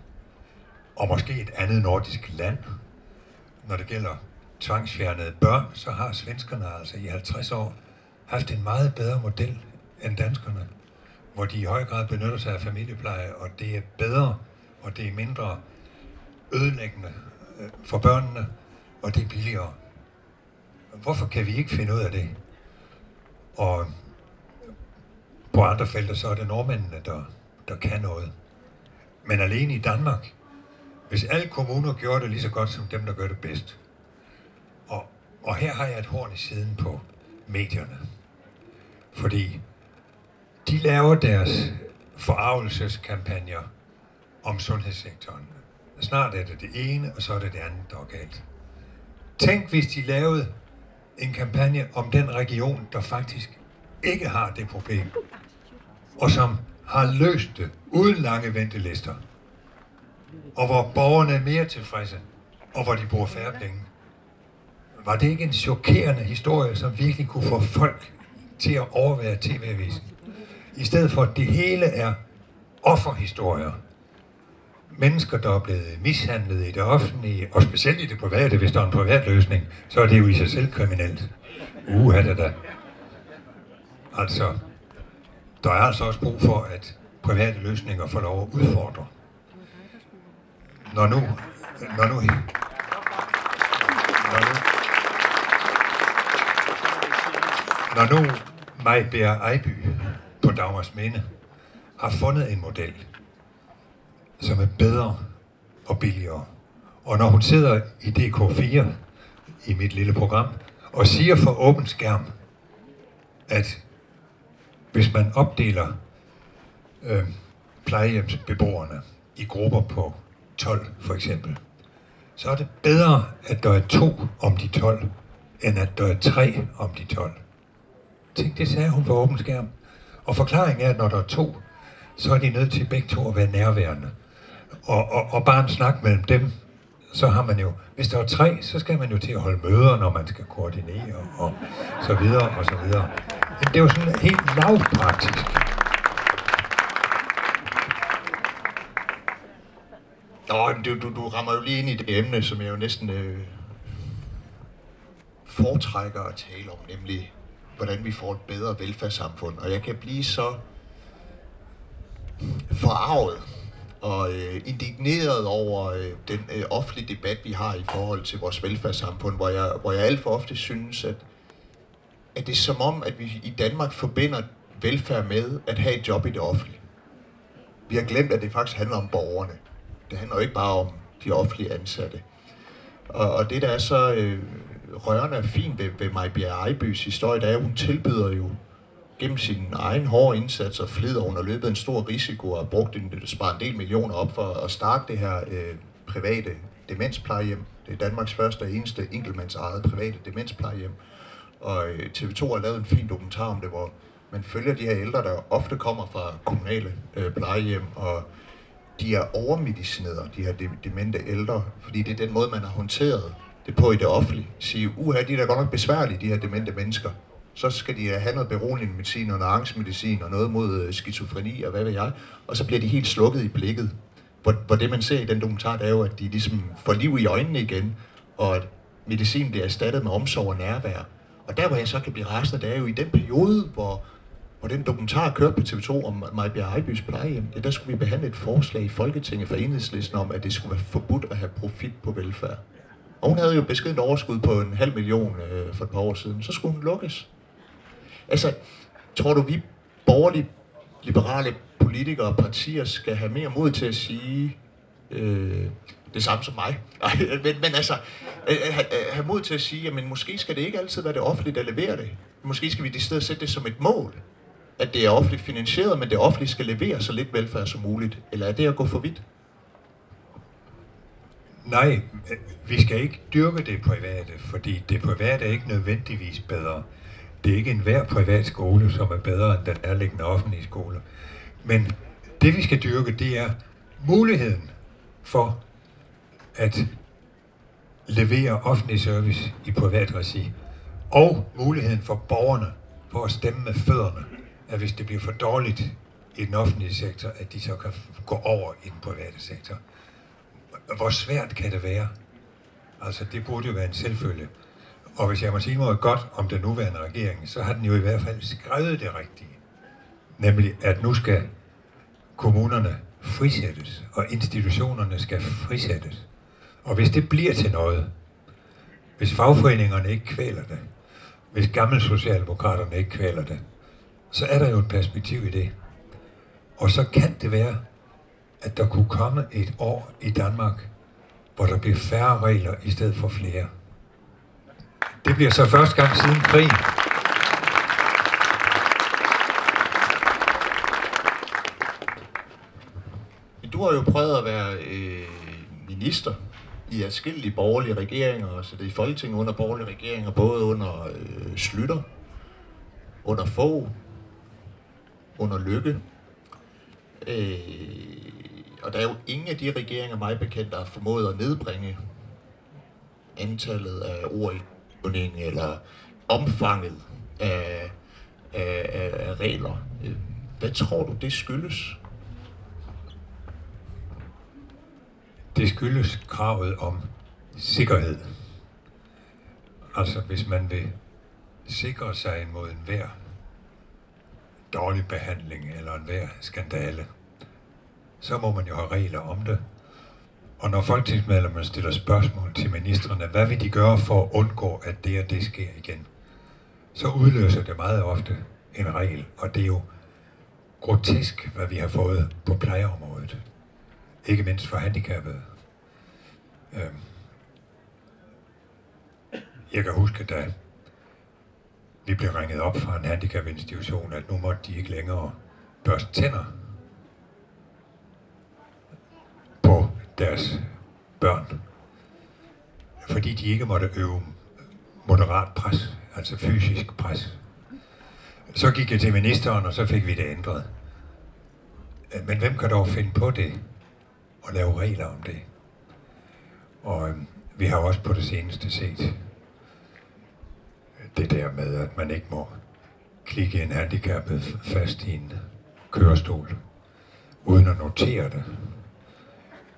og måske et andet nordisk land. Når det gælder tvangsfjernede børn, så har svenskerne altså i 50 år haft en meget bedre model end danskerne hvor de i høj grad benytter sig af familiepleje, og det er bedre, og det er mindre ødelæggende øh, for børnene, og det er billigere. Hvorfor kan vi ikke finde ud af det? Og på andre felter, så er det nordmændene, der, der kan noget. Men alene i Danmark, hvis alle kommuner gjorde det lige så godt som dem, der gør det bedst. Og, og her har jeg et horn i siden på medierne. Fordi de laver deres forarvelseskampagner om sundhedssektoren. Snart er det det ene, og så er det det andet, der er galt. Tænk, hvis de lavede en kampagne om den region, der faktisk ikke har det problem, og som har løst det uden lange ventelister, og hvor borgerne er mere tilfredse, og hvor de bruger færre penge. Var det ikke en chokerende historie, som virkelig kunne få folk til at overvære tv-avisen? i stedet for at det hele er offerhistorier. Mennesker, der er blevet mishandlet i det offentlige, og specielt i det private, hvis der er en privat løsning, så er det jo i sig selv kriminelt. Uha det da. Altså, der er altså også brug for, at private løsninger får lov at udfordre. Når nu, når nu, når nu, når nu mig Ejby på Dagmars Minde har fundet en model, som er bedre og billigere. Og når hun sidder i DK4 i mit lille program og siger for åben skærm, at hvis man opdeler øh, plejehjemsbeboerne i grupper på 12 for eksempel, så er det bedre, at der er to om de 12, end at der er tre om de 12. Tænk, det sagde hun på åben skærm. Og forklaringen er, at når der er to, så er de nødt til begge to at være nærværende. Og, og, og bare en snak mellem dem, så har man jo, hvis der er tre, så skal man jo til at holde møder, når man skal koordinere og så videre og så videre. Men det er jo sådan helt lavpraktisk. Nå, men du, du, du rammer jo lige ind i det emne, som jeg jo næsten øh, foretrækker at tale om, nemlig hvordan vi får et bedre velfærdssamfund. Og jeg kan blive så forarvet og øh, indigneret over øh, den øh, offentlige debat, vi har i forhold til vores velfærdssamfund, hvor jeg, hvor jeg alt for ofte synes, at, at det er som om, at vi i Danmark forbinder velfærd med at have et job i det offentlige. Vi har glemt, at det faktisk handler om borgerne. Det handler jo ikke bare om de offentlige ansatte. Og, og det, der er så øh, rørende og fint ved, ved Majbjerg Ejbys historie, det er, at hun tilbyder jo gennem sin egen hårde indsats og flid, og hun har løbet en stor risiko og har brugt en, øh, sparet en del millioner op for at starte det her øh, private demensplejehjem. Det er Danmarks første og eneste enkeltmands eget private demensplejehjem. Og øh, TV2 har lavet en fin dokumentar om det, hvor man følger de her ældre, der ofte kommer fra kommunale øh, plejehjem, og de er overmedicineret, de her demente ældre, fordi det er den måde, man har håndteret det på i det offentlige. Sige, uha, de er da godt nok besværlige, de her demente mennesker. Så skal de have noget beroligende medicin og noget angstmedicin og noget mod øh, skizofreni og hvad ved jeg. Og så bliver de helt slukket i blikket. Hvor, hvor det man ser i den dokumentar, det er jo, at de ligesom får liv i øjnene igen, og at medicin bliver erstattet med omsorg og nærvær. Og der, hvor jeg så kan blive rasende, det er jo i den periode, hvor og den dokumentar kørte på TV2 om Majbjerg Ejbys plejehjem, ja, der skulle vi behandle et forslag i Folketinget for enhedslisten om, at det skulle være forbudt at have profit på velfærd. Og hun havde jo beskeden overskud på en halv million øh, for et par år siden. Så skulle hun lukkes. Altså, tror du, vi borgerlige, liberale politikere og partier skal have mere mod til at sige øh, det samme som mig? (laughs) men, men altså, øh, øh have, øh, have mod til at sige, at måske skal det ikke altid være det offentlige, der leverer det. Måske skal vi i stedet sætte det som et mål at det er offentligt finansieret, men det offentlige skal levere så lidt velfærd som muligt? Eller er det at gå for vidt? Nej, vi skal ikke dyrke det private, fordi det private er ikke nødvendigvis bedre. Det er ikke enhver privat skole, som er bedre end den nærliggende offentlige skole. Men det vi skal dyrke, det er muligheden for at levere offentlig service i privat regi. Og muligheden for borgerne for at stemme med fødderne at hvis det bliver for dårligt i den offentlige sektor, at de så kan gå over i den private sektor. Hvor svært kan det være? Altså, det burde jo være en selvfølge. Og hvis jeg må sige noget godt om den nuværende regering, så har den jo i hvert fald skrevet det rigtige. Nemlig, at nu skal kommunerne frisættes, og institutionerne skal frisættes. Og hvis det bliver til noget, hvis fagforeningerne ikke kvæler det, hvis gamle socialdemokraterne ikke kvæler det, så er der jo et perspektiv i det. Og så kan det være, at der kunne komme et år i Danmark, hvor der bliver færre regler i stedet for flere. Det bliver så første gang siden krigen. Du har jo prøvet at være øh, minister i adskillige borgerlige regeringer, og så det i Folketinget under borgerlige regeringer, både under øh, Slytter, under Fogh, under lykke. Øh, og der er jo ingen af de regeringer, mig bekendt, der har formået at nedbringe antallet af ord i eller omfanget af, af, af, af regler. Øh, hvad tror du, det skyldes? Det skyldes kravet om sikkerhed. Altså, hvis man vil sikre sig mod en dårlig behandling eller en skandale, så må man jo have regler om det. Og når folketingsmedlemmer stiller spørgsmål til ministerne, hvad vil de gøre for at undgå, at det og det sker igen, så udløser det meget ofte en regel, og det er jo grotesk, hvad vi har fået på plejeområdet. Ikke mindst for handicappede. Øhm. Jeg kan huske, da vi blev ringet op fra en handicapinstitution, at nu måtte de ikke længere børste tænder på deres børn. Fordi de ikke måtte øve moderat pres, altså fysisk pres. Så gik jeg til ministeren, og så fik vi det ændret. Men hvem kan dog finde på det og lave regler om det? Og øh, vi har også på det seneste set det der med, at man ikke må klikke en handicappet fast i en kørestol, uden at notere det.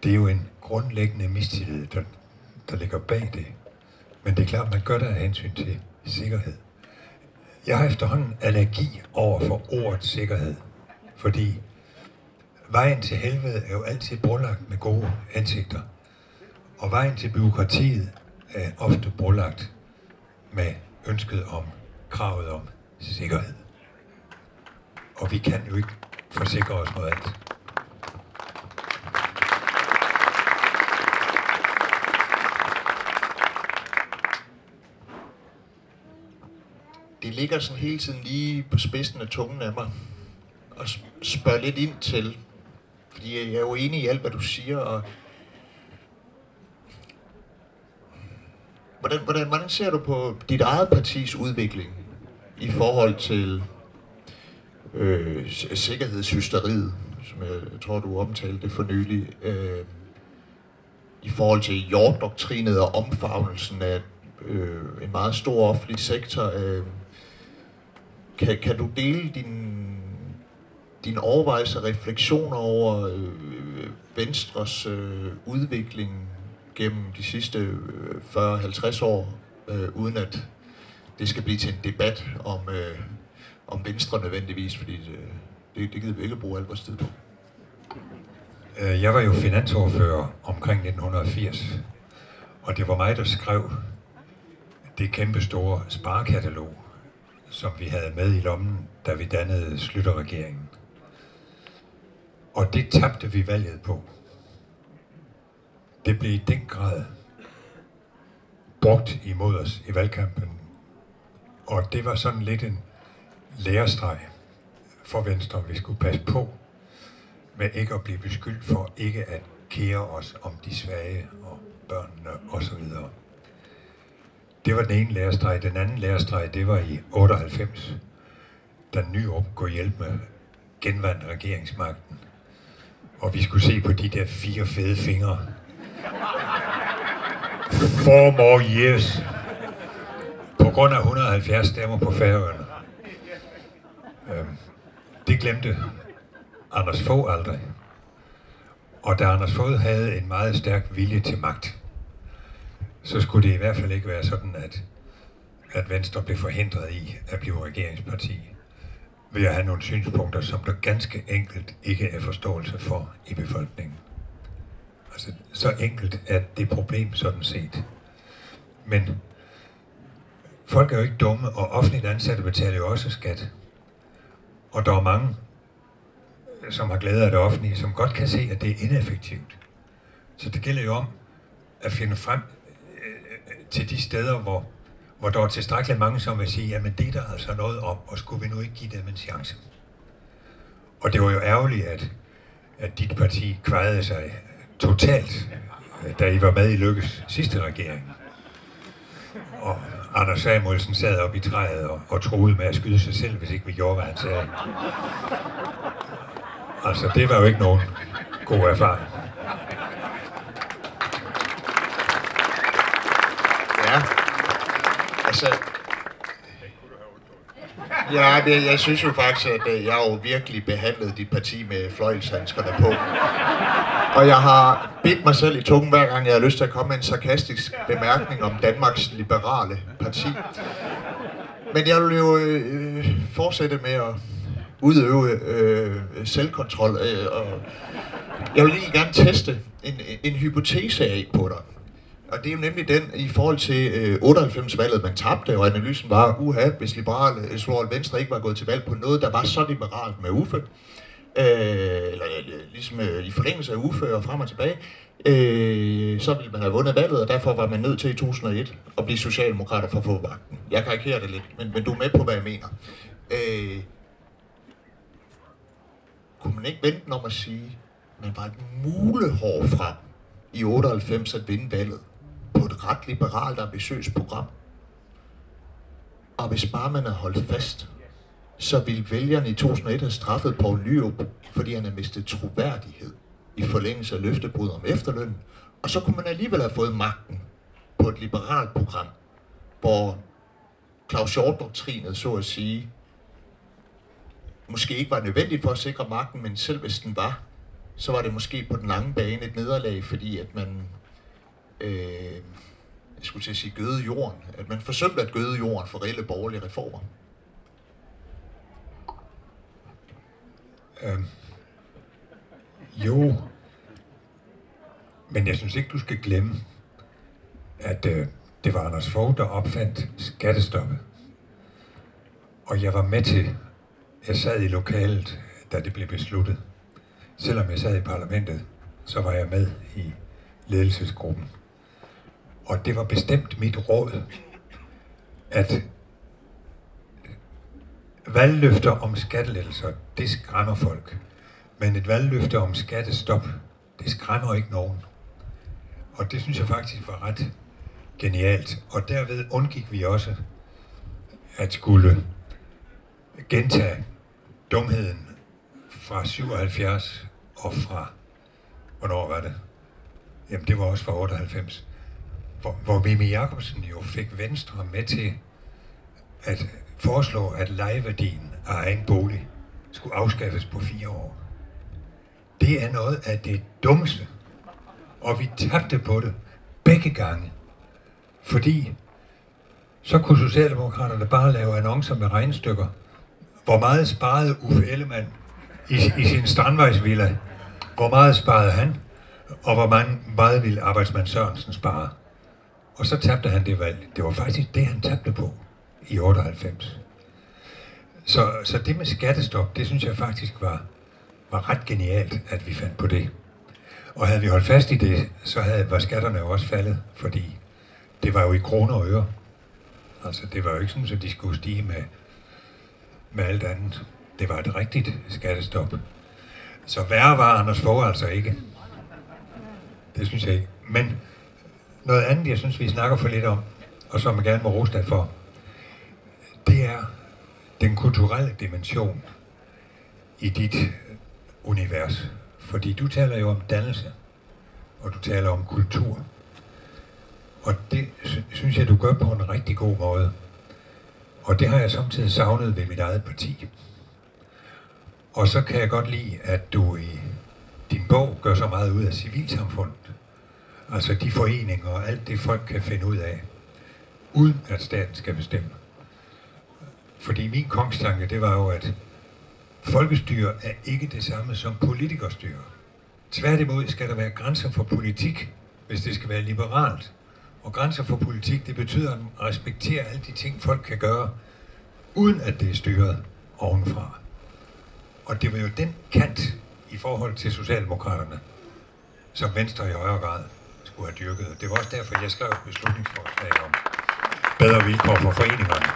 Det er jo en grundlæggende mistillid, der, der ligger bag det. Men det er klart, man gør det af hensyn til sikkerhed. Jeg har efterhånden allergi over for ordet sikkerhed, fordi vejen til helvede er jo altid brolagt med gode ansigter. Og vejen til byråkratiet er ofte brolagt med ønsket om kravet om sikkerhed. Og vi kan jo ikke forsikre os mod alt. det ligger sådan hele tiden lige på spidsen af tungen af mig og spørge lidt ind til, fordi jeg er jo enig i alt, hvad du siger, og hvordan, hvordan, hvordan ser du på dit eget partis udvikling i forhold til øh, sikkerhedshysteriet, som jeg tror, du omtalte det for nylig, øh, i forhold til jorddoktrinet og omfavnelsen af øh, en meget stor offentlig sektor, øh, kan, kan du dele din, din overvejelse og refleksioner over øh, øh Venstres øh, udvikling gennem de sidste øh, 40-50 år, øh, uden at det skal blive til en debat om, øh, om Venstre nødvendigvis, fordi det, det, det gider vi ikke bruge al vores tid på. Øh, jeg var jo finansordfører omkring 1980, og det var mig, der skrev det kæmpe store sparekatalog, som vi havde med i lommen, da vi dannede Slytterregeringen. Og det tabte vi valget på. Det blev i den grad brugt imod os i valgkampen. Og det var sådan lidt en lærestreg for Venstre. Vi skulle passe på med ikke at blive beskyldt for ikke at kære os om de svage og børnene osv. Det var den ene lærestreg. Den anden lærestreg, det var i 98, da Nyrup kunne hjælpe med genvandt regeringsmagten. Og vi skulle se på de der fire fede fingre. Four more years. På grund af 170 stemmer på færøerne. Øhm, det glemte Anders Fogh aldrig. Og da Anders Fogh havde en meget stærk vilje til magt, så skulle det i hvert fald ikke være sådan, at, at Venstre blev forhindret i at blive regeringsparti ved at have nogle synspunkter, som der ganske enkelt ikke er forståelse for i befolkningen. Altså, så enkelt er det problem sådan set. Men folk er jo ikke dumme, og offentligt ansatte betaler jo også skat. Og der er mange, som har glæde af det offentlige, som godt kan se, at det er ineffektivt. Så det gælder jo om at finde frem øh, til de steder, hvor, hvor der er tilstrækkeligt mange, som vil sige, jamen det er der altså noget om, og skulle vi nu ikke give dem en chance? Og det var jo ærgerligt, at, at dit parti kvejede sig totalt, øh, da I var med i Lykkes sidste regering. Og Anders Samuelsen sad op i træet og, og troede med at skyde sig selv, hvis ikke vi gjorde, hvad han sagde. Altså, det var jo ikke nogen god erfaring. Ja. Altså... Ja, det, jeg synes jo faktisk, at øh, jeg har jo virkelig behandlet dit parti med fløjlshandskerne på. Og jeg har bidt mig selv i tungen, hver gang jeg har lyst til at komme med en sarkastisk bemærkning om Danmarks liberale parti. Men jeg vil jo øh, øh fortsætte med at udøve øh, selvkontrol, øh, og jeg vil lige gerne teste en, en hypotese af på dig. Og det er jo nemlig den i forhold til øh, 98-valget, man tabte, og analysen var, uha, hvis liberale, øh, Venstre ikke var gået til valg på noget, der var så liberalt med Uffe, øh, eller øh, ligesom øh, i forlængelse af Uffe og frem og tilbage, øh, så ville man have vundet valget, og derfor var man nødt til i 2001 at blive socialdemokrater for at få magten. Jeg karikerer det lidt, men, men du er med på, hvad jeg mener. Øh, kunne man ikke vente om at sige, man var et mulehår frem i 98 at vinde valget? På et ret liberalt ambitiøst program. Og hvis bare man havde holdt fast, så ville vælgerne i 2001 have straffet Poul Nyrup, fordi han havde mistet troværdighed i forlængelse af løftebrud om efterløn, Og så kunne man alligevel have fået magten på et liberalt program, hvor Claus Hjort-doktrinet, så at sige, måske ikke var nødvendigt for at sikre magten, men selv hvis den var, så var det måske på den lange bane et nederlag, fordi at man, øh, jeg skulle til at sige gøde jorden, at man forsømte at gøde jorden for reelle borgerlige reformer. Øhm, jo, men jeg synes ikke, du skal glemme, at øh, det var Anders Fogh, der opfandt skattestoppet. Og jeg var med til, jeg sad i lokalet, da det blev besluttet. Selvom jeg sad i parlamentet, så var jeg med i ledelsesgruppen. Og det var bestemt mit råd, at valgløfter om skattelettelser, det skræmmer folk. Men et valgløfte om skattestop, det skræmmer ikke nogen. Og det synes jeg faktisk var ret genialt. Og derved undgik vi også at skulle gentage dumheden fra 77 og fra, hvornår var det? Jamen det var også fra 98, hvor, hvor Mimi Jacobsen jo fik Venstre med til at foreslå, at lejeværdien af egen bolig skulle afskaffes på fire år. Det er noget af det dummeste, og vi tabte på det begge gange. Fordi så kunne Socialdemokraterne bare lave annoncer med regnstykker. Hvor meget sparede Uffe Ellemann i, i sin strandvejsvilla? Hvor meget sparede han? Og hvor meget, meget ville arbejdsmand Sørensen spare? Og så tabte han det valg. Det var faktisk det, han tabte på i 98. Så, så det med skattestop, det synes jeg faktisk var, var ret genialt, at vi fandt på det. Og havde vi holdt fast i det, så havde, var skatterne jo også faldet, fordi det var jo i kroner og øre. Altså, det var jo ikke sådan, at de skulle stige med, med alt andet. Det var et rigtigt skattestop. Så værre var Anders Fogh altså ikke. Det synes jeg ikke. Men noget andet, jeg synes, vi snakker for lidt om, og som jeg gerne må rose dig for, det er den kulturelle dimension i dit univers. Fordi du taler jo om dannelse, og du taler om kultur. Og det synes jeg, du gør på en rigtig god måde. Og det har jeg samtidig savnet ved mit eget parti. Og så kan jeg godt lide, at du i din bog gør så meget ud af civilsamfundet. Altså de foreninger og alt det folk kan finde ud af, uden at staten skal bestemme. Fordi min kongstanke, det var jo, at folkestyre er ikke det samme som politikerstyre. Tværtimod skal der være grænser for politik, hvis det skal være liberalt. Og grænser for politik, det betyder at respektere alle de ting, folk kan gøre, uden at det er styret ovenfra. Og det var jo den kant i forhold til Socialdemokraterne, som Venstre i højere grad skulle have dyrket. Det var også derfor, jeg skrev et beslutningsforslag om bedre vilkår for foreningerne.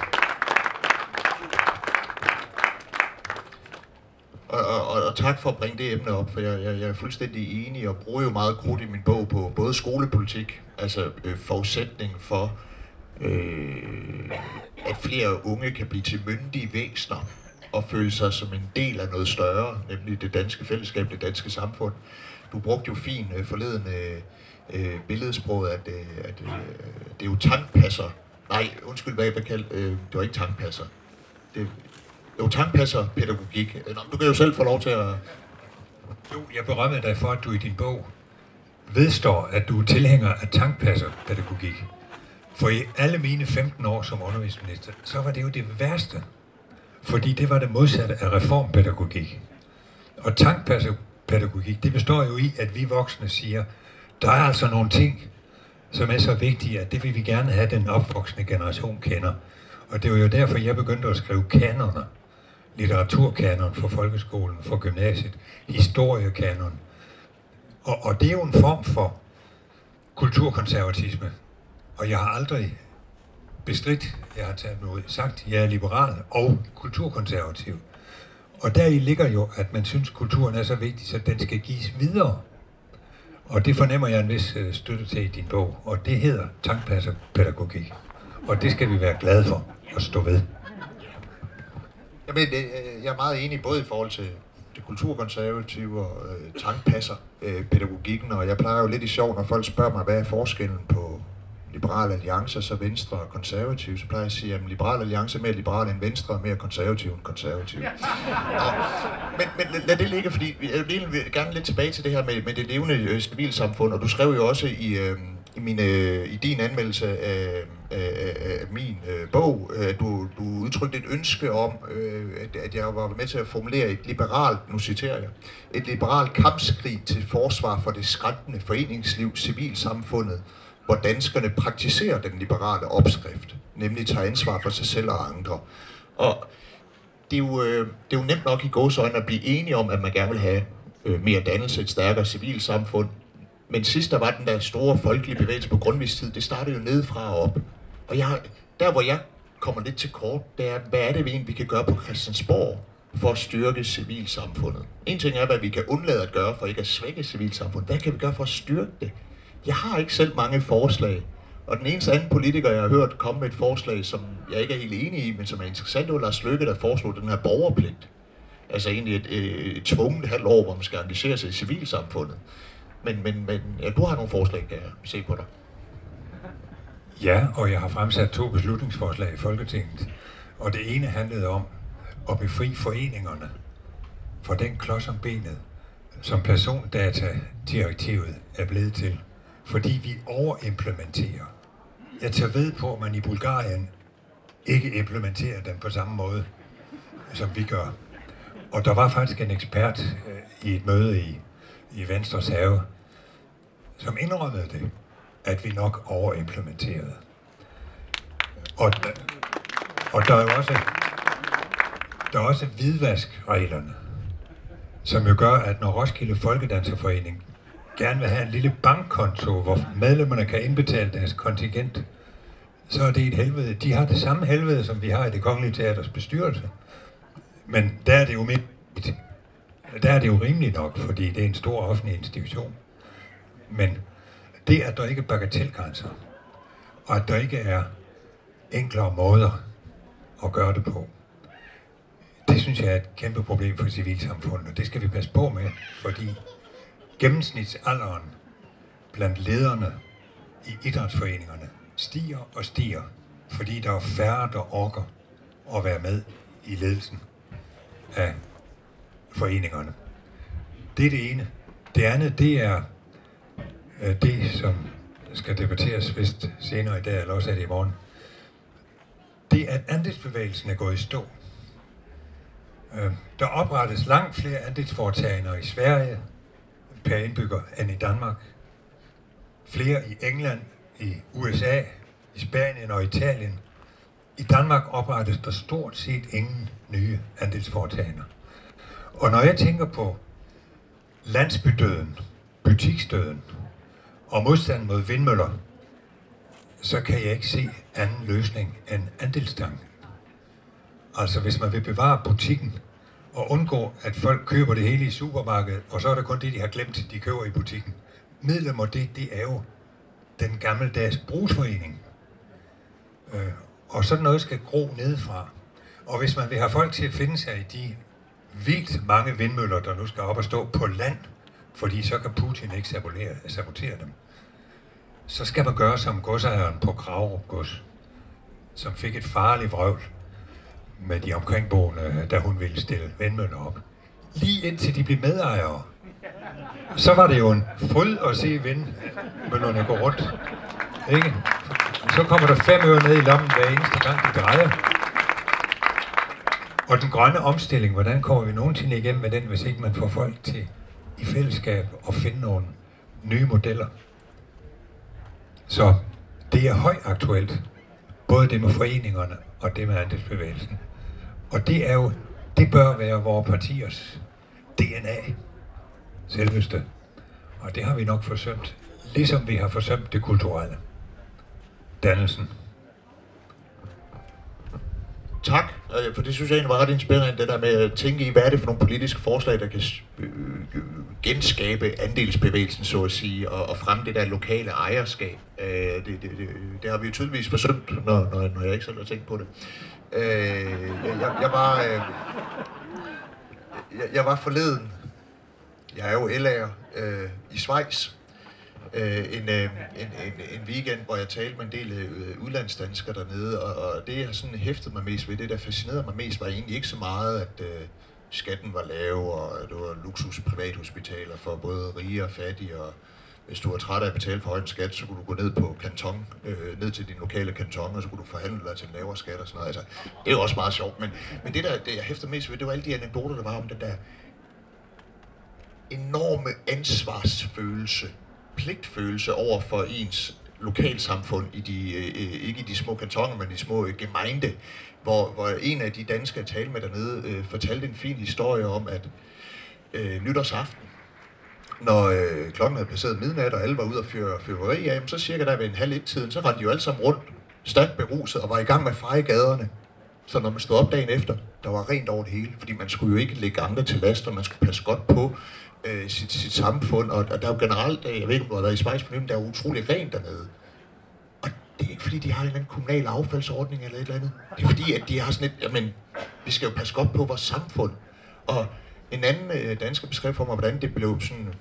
Og, og, og, tak for at bringe det emne op, for jeg, jeg, jeg er fuldstændig enig og bruger jo meget krudt i min bog på både skolepolitik, altså øh, forudsætning for, øh, at flere unge kan blive til myndige væsener og føle sig som en del af noget større, nemlig det danske fællesskab, det danske samfund. Du brugte jo fint øh, forleden øh, øh, billedsproget, at, øh, at øh, det er jo tankpasser. Nej, undskyld, hvad jeg kaldte, øh, det var ikke tankpasser. Det, jo, tankpasser pædagogik. Øh, nå, du kan jo selv få lov til at... Jo, jeg berømmer dig for, at du i din bog vedstår, at du er tilhænger af tankpasser pædagogik. For i alle mine 15 år som undervisningsminister, så var det jo det værste. Fordi det var det modsatte af reformpædagogik. Og tankpasser pædagogik, det består jo i, at vi voksne siger, der er altså nogle ting, som er så vigtige, at det vil vi gerne have, at den opvoksende generation kender. Og det var jo derfor, jeg begyndte at skrive kanoner. Litteraturkanon for folkeskolen, for gymnasiet, historiekanon. Og, og det er jo en form for kulturkonservatisme. Og jeg har aldrig bestridt, jeg har taget noget sagt, jeg er liberal og kulturkonservativ. Og deri ligger jo, at man synes, at kulturen er så vigtig, så den skal gives videre. Og det fornemmer jeg en vis øh, støtte til i din bog, og det hedder tankpasserpædagogik. Og det skal vi være glade for at stå ved. Jamen, det, jeg er meget enig både i forhold til det kulturkonservative og øh, tankpasser øh, pædagogikken, og jeg plejer jo lidt i sjov, når folk spørger mig, hvad er forskellen på Liberal Alliance, så Venstre og Konservativ, så plejer jeg at sige, at Liberal Alliance er mere liberal end Venstre, og mere konservativ end konservativ. Og, men, men lad- det ligge, fordi jeg vil gerne lidt tilbage til det her med, med det levende øh, civilsamfund, og du skrev jo også i, øh, i, min, øh, i din anmeldelse af, af, af min øh, bog, at du, du udtrykte et ønske om, øh, at, at jeg var med til at formulere et liberalt, nu citerer jeg, et liberalt kampskrig til forsvar for det skræntende foreningsliv, civilsamfundet, hvor danskerne praktiserer den liberale opskrift, nemlig tager ansvar for sig selv og andre. Og det er jo, øh, det er jo nemt nok i gåsøjne at blive enige om, at man gerne vil have øh, mere dannelse, et stærkere civilsamfund. Men sidst der var den der store folkelige bevægelse på grundvistid, det startede jo nedefra og op. Og jeg, der hvor jeg kommer lidt til kort, det er, hvad er det vi egentlig, vi kan gøre på Christiansborg for at styrke civilsamfundet? En ting er, hvad vi kan undlade at gøre for ikke at svække civilsamfundet. Hvad kan vi gøre for at styrke det? Jeg har ikke selv mange forslag. Og den eneste anden politiker, jeg har hørt komme med et forslag, som jeg ikke er helt enig i, men som er interessant, det var Lars Løkke, der foreslog den her borgerpligt. Altså egentlig et, øh, et, et tvunget halvt år, hvor man skal engagere sig i civilsamfundet. Men, men, men ja, du har nogle forslag, kan jeg se på dig. Ja, og jeg har fremsat to beslutningsforslag i Folketinget. Og det ene handlede om at befri foreningerne fra den klods om benet, som persondata-direktivet er blevet til. Fordi vi overimplementerer. Jeg tager ved på, at man i Bulgarien ikke implementerer den på samme måde, som vi gør. Og der var faktisk en ekspert øh, i et møde i, i Venstres have, som indrømmede det, at vi nok overimplementerede. Og, og der er jo også, der er også hvidvaskreglerne, som jo gør, at når Roskilde Folkedanserforening gerne vil have en lille bankkonto, hvor medlemmerne kan indbetale deres kontingent, så er det et helvede. De har det samme helvede, som vi har i det kongelige teaters bestyrelse. Men der er det jo mindst. der er det jo rimeligt nok, fordi det er en stor offentlig institution. Men det, at der ikke er bagatelgrænser, og at der ikke er enklere måder at gøre det på, det synes jeg er et kæmpe problem for civilsamfundet, og det skal vi passe på med, fordi gennemsnitsalderen blandt lederne i idrætsforeningerne stiger og stiger, fordi der er færre, der orker at være med i ledelsen af foreningerne. Det er det ene. Det andet, det er øh, det, som skal debatteres vist senere i dag, eller også er det i morgen. Det er, at andelsbevægelsen er gået i stå. Øh, der oprettes langt flere andelsforetagender i Sverige per indbygger end i Danmark. Flere i England, i USA, i Spanien og Italien. I Danmark oprettes der stort set ingen nye andelsforetagender. Og når jeg tænker på landsbydøden, butiksdøden og modstand mod vindmøller, så kan jeg ikke se anden løsning end andelstanken. Altså hvis man vil bevare butikken og undgå, at folk køber det hele i supermarkedet, og så er det kun det, de har glemt, de køber i butikken. Medlemmer, det, det er jo den gammeldags brugsforening. Øh, og sådan noget skal gro nedefra. Og hvis man vil have folk til at finde sig i de vildt mange vindmøller, der nu skal op og stå på land, fordi så kan Putin ikke sabotere, sabotere dem, så skal man gøre som godsejeren på Kravrup Gods, som fik et farligt vrøvl med de omkringboende, da hun ville stille vindmøller op. Lige indtil de blev medejere. Så var det jo en fryd at se vindmøllerne gå rundt. Ikke? Så kommer der fem øre ned i lommen hver eneste gang, de drejer. Og den grønne omstilling, hvordan kommer vi nogensinde igennem med den, hvis ikke man får folk til i fællesskab at finde nogle nye modeller? Så det er højaktuelt. Både det med foreningerne og det med andelsbevægelsen. Og det er jo, det bør være vores partiers DNA. Selveste. Og det har vi nok forsømt. Ligesom vi har forsømt det kulturelle. Dannelsen. Tak, øh, for det synes jeg egentlig var ret inspirerende, det der med at tænke i, hvad er det for nogle politiske forslag, der kan øh, genskabe andelsbevægelsen, så at sige, og, og fremme det der lokale ejerskab. Øh, det, det, det, det har vi jo tydeligvis forsømt, når, når, når jeg ikke selv har tænkt på det. Øh, jeg, jeg, var... Øh, jeg, jeg var forleden, jeg er jo LA'er, øh, i Schweiz, øh, en, øh, en, en, en weekend, hvor jeg talte med en del øh, udlandsdanskere dernede, og, og det jeg sådan hæftede mig mest ved, det der fascinerede mig mest, var egentlig ikke så meget, at øh, skatten var lav, og at det var luksus privathospitaler for både rige og fattige, og hvis du er træt af at betale for høj skat, så kunne du gå ned på kanton, øh, ned til din lokale kanton, og så kunne du forhandle dig til en lavere skat og sådan noget. Altså, det er jo også meget sjovt, men, men det der, det jeg hæfter mest ved, det var alle de anekdoter, der var om den der enorme ansvarsfølelse, pligtfølelse over for ens lokalsamfund, i de, øh, ikke i de små kantoner, men de små øh, gemeinde, hvor, hvor en af de danske, jeg talte med dernede, øh, fortalte en fin historie om, at øh, nytårsaften, når øh, klokken havde passeret midnat, og alle var ude og fyre fyrværkeri af, så cirka der ved en halv et tiden, så rendte de jo alle sammen rundt, stærkt beruset, og var i gang med at feje gaderne. Så når man stod op dagen efter, der var rent over det hele, fordi man skulle jo ikke lægge andre til last, og man skulle passe godt på øh, sit, sit samfund, og, og der er jo generelt, øh, jeg ved ikke, om du har været i Schweiz for der er utrolig rent dernede. Og det er ikke fordi, de har en eller anden kommunal affaldsordning eller et eller andet. Det er fordi, at de har sådan et, jamen, vi skal jo passe godt på vores samfund. Og en anden øh, dansker beskrev for mig, hvordan det blev sådan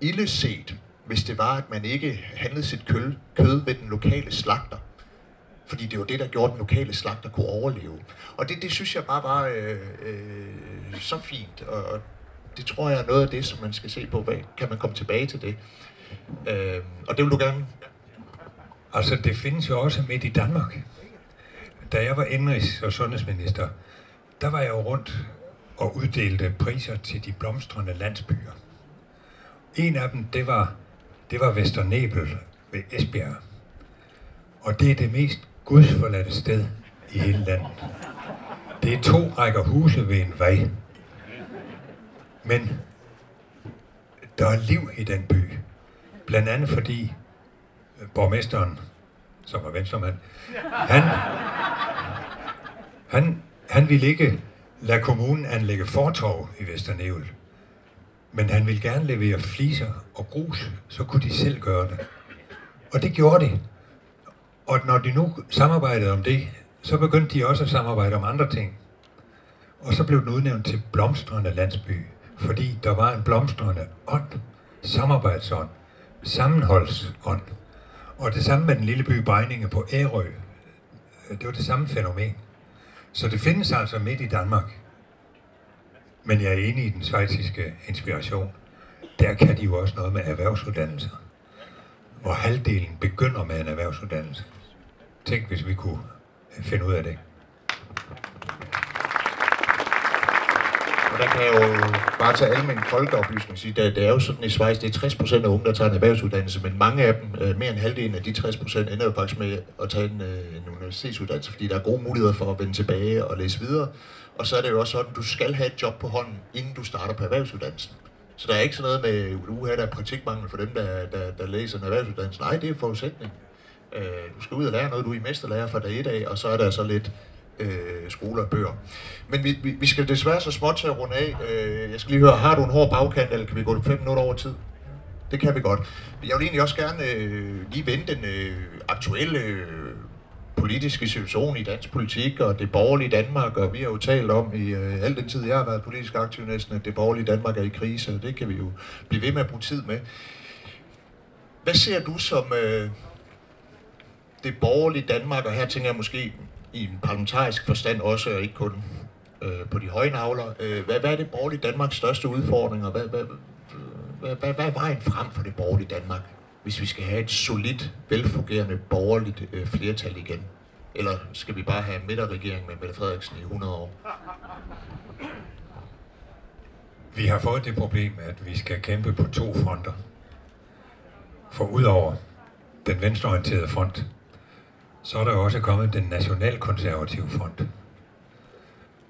illeset, hvis det var, at man ikke handlede sit kød, kød ved den lokale slagter. Fordi det var det, der gjorde den lokale slagter kunne overleve. Og det, det synes jeg bare var øh, øh, så fint, og, og det tror jeg er noget af det, som man skal se på. Hvad, kan man komme tilbage til det? Øh, og det vil du gerne... Altså, det findes jo også midt i Danmark. Da jeg var indrigs- og sundhedsminister, der var jeg jo rundt og uddelte priser til de blomstrende landsbyer. En af dem, det var, det var Vesternebel ved Esbjerg. Og det er det mest gudsforladte sted i hele landet. Det er to rækker huse ved en vej. Men der er liv i den by. Blandt andet fordi borgmesteren, som var venstremand, han, han, han ville ikke lade kommunen anlægge fortorv i Vesternævel. Men han ville gerne levere fliser og grus, så kunne de selv gøre det. Og det gjorde de. Og når de nu samarbejdede om det, så begyndte de også at samarbejde om andre ting. Og så blev den udnævnt til blomstrende landsby, fordi der var en blomstrende ånd, samarbejdsånd, sammenholdsånd. Og det samme med den lille by Bejninge på Ærø. Det var det samme fænomen. Så det findes altså midt i Danmark. Men jeg er enig i den svejtiske inspiration. Der kan de jo også noget med erhvervsuddannelser. Hvor halvdelen begynder med en erhvervsuddannelse. Tænk, hvis vi kunne øh, finde ud af det. Og der kan jeg jo bare tage almindelig folkeoplysning sige, det, det er jo sådan i Schweiz, det er 60 procent af unge, der tager en erhvervsuddannelse, men mange af dem, øh, mere end halvdelen af de 60 procent, ender jo faktisk med at tage en, øh, en universitetsuddannelse, fordi der er gode muligheder for at vende tilbage og læse videre. Og så er det jo også sådan, at du skal have et job på hånden, inden du starter på erhvervsuddannelsen. Så der er ikke sådan noget med, uha, der er praktikmangel for dem, der, der, der læser en erhvervsuddannelse. Nej, det er forudsætning. Øh, du skal ud og lære noget, du er i mesterlærer fra dag et af, og så er der så lidt øh, skoler og bøger. Men vi, vi, vi skal desværre så småt til at runde af. Øh, jeg skal lige høre, har du en hård bagkant, eller kan vi gå fem minutter over tid? Det kan vi godt. Jeg vil egentlig også gerne øh, lige vende den øh, aktuelle øh, politiske situation i dansk politik og det borgerlige Danmark, og vi har jo talt om i øh, al den tid, jeg har været politisk aktiv næsten, at det borgerlige Danmark er i krise, og det kan vi jo blive ved med at bruge tid med. Hvad ser du som øh, det borgerlige Danmark, og her tænker jeg måske i en parlamentarisk forstand også, og ikke kun øh, på de høje navler. Øh, hvad, hvad er det borgerlige Danmarks største udfordring, og hvad, hvad, hvad, hvad, hvad er vejen frem for det borgerlige Danmark, hvis vi skal have et solidt, velfungerende borgerligt øh, flertal igen? Eller skal vi bare have en midterregering med Mette Frederiksen i 100 år? Vi har fået det problem, at vi skal kæmpe på to fronter. For udover den venstreorienterede front, så er der også kommet den nationalkonservative front.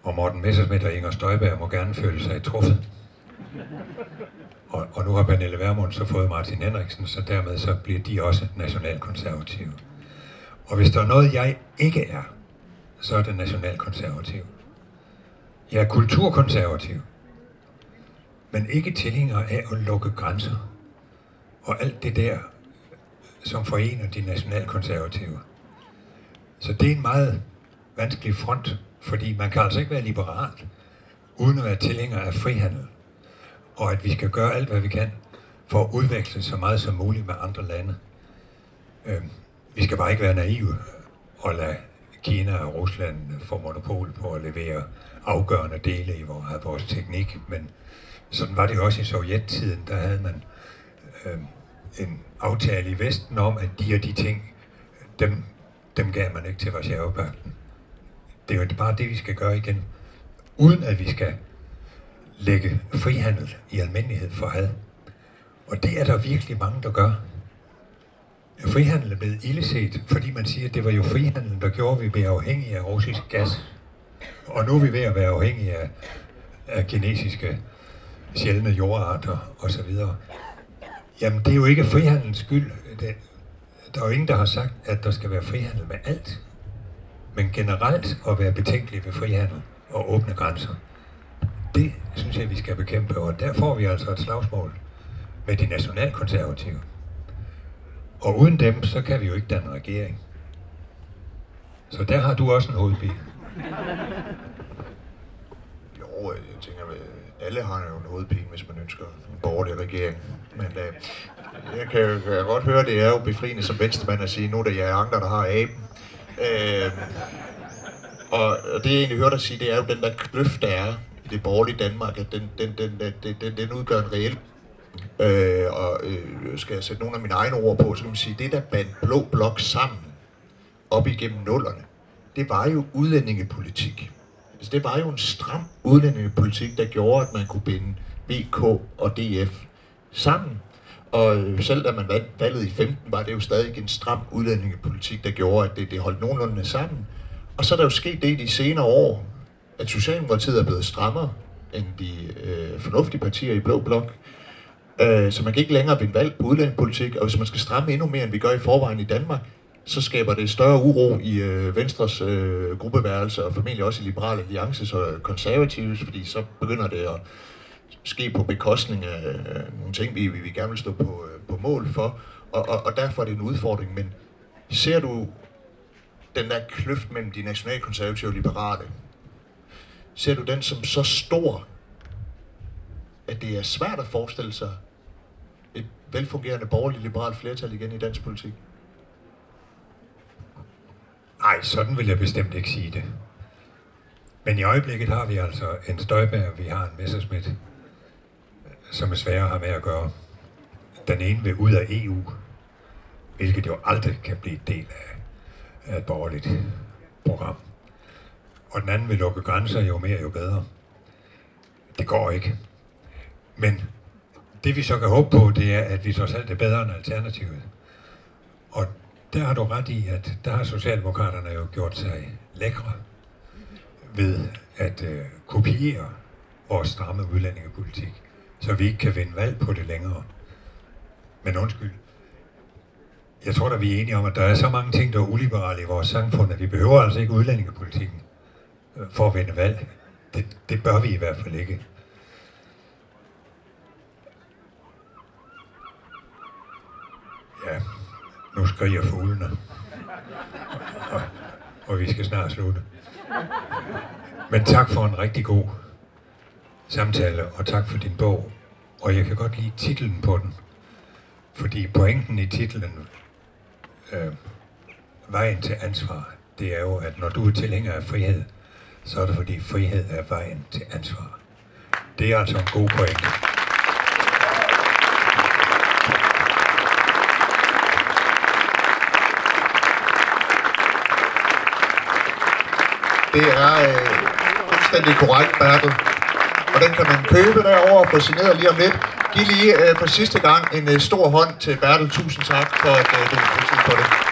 Og Morten Messersmith og Inger Støjberg må gerne føle sig truffet. Og, og nu har Pernille Vermund så fået Martin Henriksen, så dermed så bliver de også nationalkonservative. Og hvis der er noget, jeg ikke er, så er det nationalkonservativ. Jeg er kulturkonservativ, men ikke tilhænger af at lukke grænser. Og alt det der, som forener de nationalkonservative. Så det er en meget vanskelig front, fordi man kan altså ikke være liberal uden at være tilhænger af frihandel. Og at vi skal gøre alt, hvad vi kan for at udveksle så meget som muligt med andre lande. Øh, vi skal bare ikke være naive og lade Kina og Rusland få monopol på at levere afgørende dele i vores, af vores teknik. Men sådan var det jo også i sovjettiden. Der havde man øh, en aftale i Vesten om, at de og de ting, dem, dem gav man ikke til Varsjavepakten. Det er jo bare det, vi skal gøre igen, uden at vi skal lægge frihandel i almindelighed for had. Og det er der virkelig mange, der gør. Frihandel er blevet illeset, fordi man siger, at det var jo frihandel, der gjorde, at vi blev afhængige af russisk gas. Og nu er vi ved at være afhængige af, af kinesiske sjældne jordarter osv. Jamen, det er jo ikke frihandelens skyld. Det, der er jo ingen, der har sagt, at der skal være frihandel med alt. Men generelt at være betænkelig ved frihandel og åbne grænser, det synes jeg, vi skal bekæmpe. Og der får vi altså et slagsmål med de nationalkonservative. Og uden dem, så kan vi jo ikke danne regering. Så der har du også en hovedbil. Jo, jeg tænker, at alle har jo en hovedpine, hvis man ønsker en borgerlig regering. Men øh, jeg kan jo kan jeg godt høre, det er jo befriende som venstremand at sige, nu er det jer andre, der har aben. Øh, og og det jeg egentlig hørte dig sige, det er jo den der kløft, der er i det borgerlige Danmark, at den, den, den, den, den, den, den udgør en reel Øh, og øh, skal jeg sætte nogle af mine egne ord på, så kan man sige, det der bandt blå blok sammen op igennem nullerne, det var jo udlændingepolitik. Altså, det var jo en stram udlændingepolitik, der gjorde, at man kunne binde VK og DF sammen. Og øh, selv da man vandt valget i 15, var det jo stadig en stram udlændingepolitik, der gjorde, at det, det holdt nogenlunde sammen. Og så er der jo sket det i de senere år, at Socialdemokratiet er blevet strammere end de øh, fornuftige partier i Blå Blok. Øh, så man kan ikke længere vinde valg på udlændingepolitik, og hvis man skal stramme endnu mere, end vi gør i forvejen i Danmark, så skaber det større uro i øh, Venstres øh, gruppeværelse, og formentlig også i Liberale Alliances og Konservatives, fordi så begynder det at ske på bekostning af øh, nogle ting, vi, vi, vi gerne vil stå på, øh, på mål for, og, og, og derfor er det en udfordring. Men ser du den der kløft mellem de nationalkonservative og liberale, ser du den som så stor, at det er svært at forestille sig et velfungerende borgerligt liberalt flertal igen i dansk politik? Nej, sådan vil jeg bestemt ikke sige det. Men i øjeblikket har vi altså en Støjberg, vi har en Messerschmidt, som er svære at have med at gøre. Den ene vil ud af EU, hvilket jo aldrig kan blive en del af, af et borgerligt program. Og den anden vil lukke grænser, jo mere jo bedre. Det går ikke. Men det vi så kan håbe på, det er, at vi trods alt er bedre end alternativet. Og der har du ret i, at der har Socialdemokraterne jo gjort sig lækre ved at øh, kopiere vores stramme udlændingepolitik, så vi ikke kan vinde valg på det længere. Men undskyld, jeg tror da, vi er enige om, at der er så mange ting, der er uliberale i vores samfund, at vi behøver altså ikke udlændingepolitikken for at vinde valg. Det, det bør vi i hvert fald ikke. Ja, nu skriger fuglene. Og, og vi skal snart slutte. Men tak for en rigtig god samtale, og tak for din bog. Og jeg kan godt lide titlen på den. Fordi pointen i titlen, øh, Vejen til ansvar, det er jo, at når du er tilhænger af frihed, så er det fordi frihed er vejen til ansvar. Det er altså en god pointe. Det er øh, fuldstændig korrekt, Bertel. Og den kan man købe derovre og få signeret lige om lidt. Giv lige øh, for sidste gang en øh, stor hånd til Bertel. Tusind tak for, at øh, du har tid på det.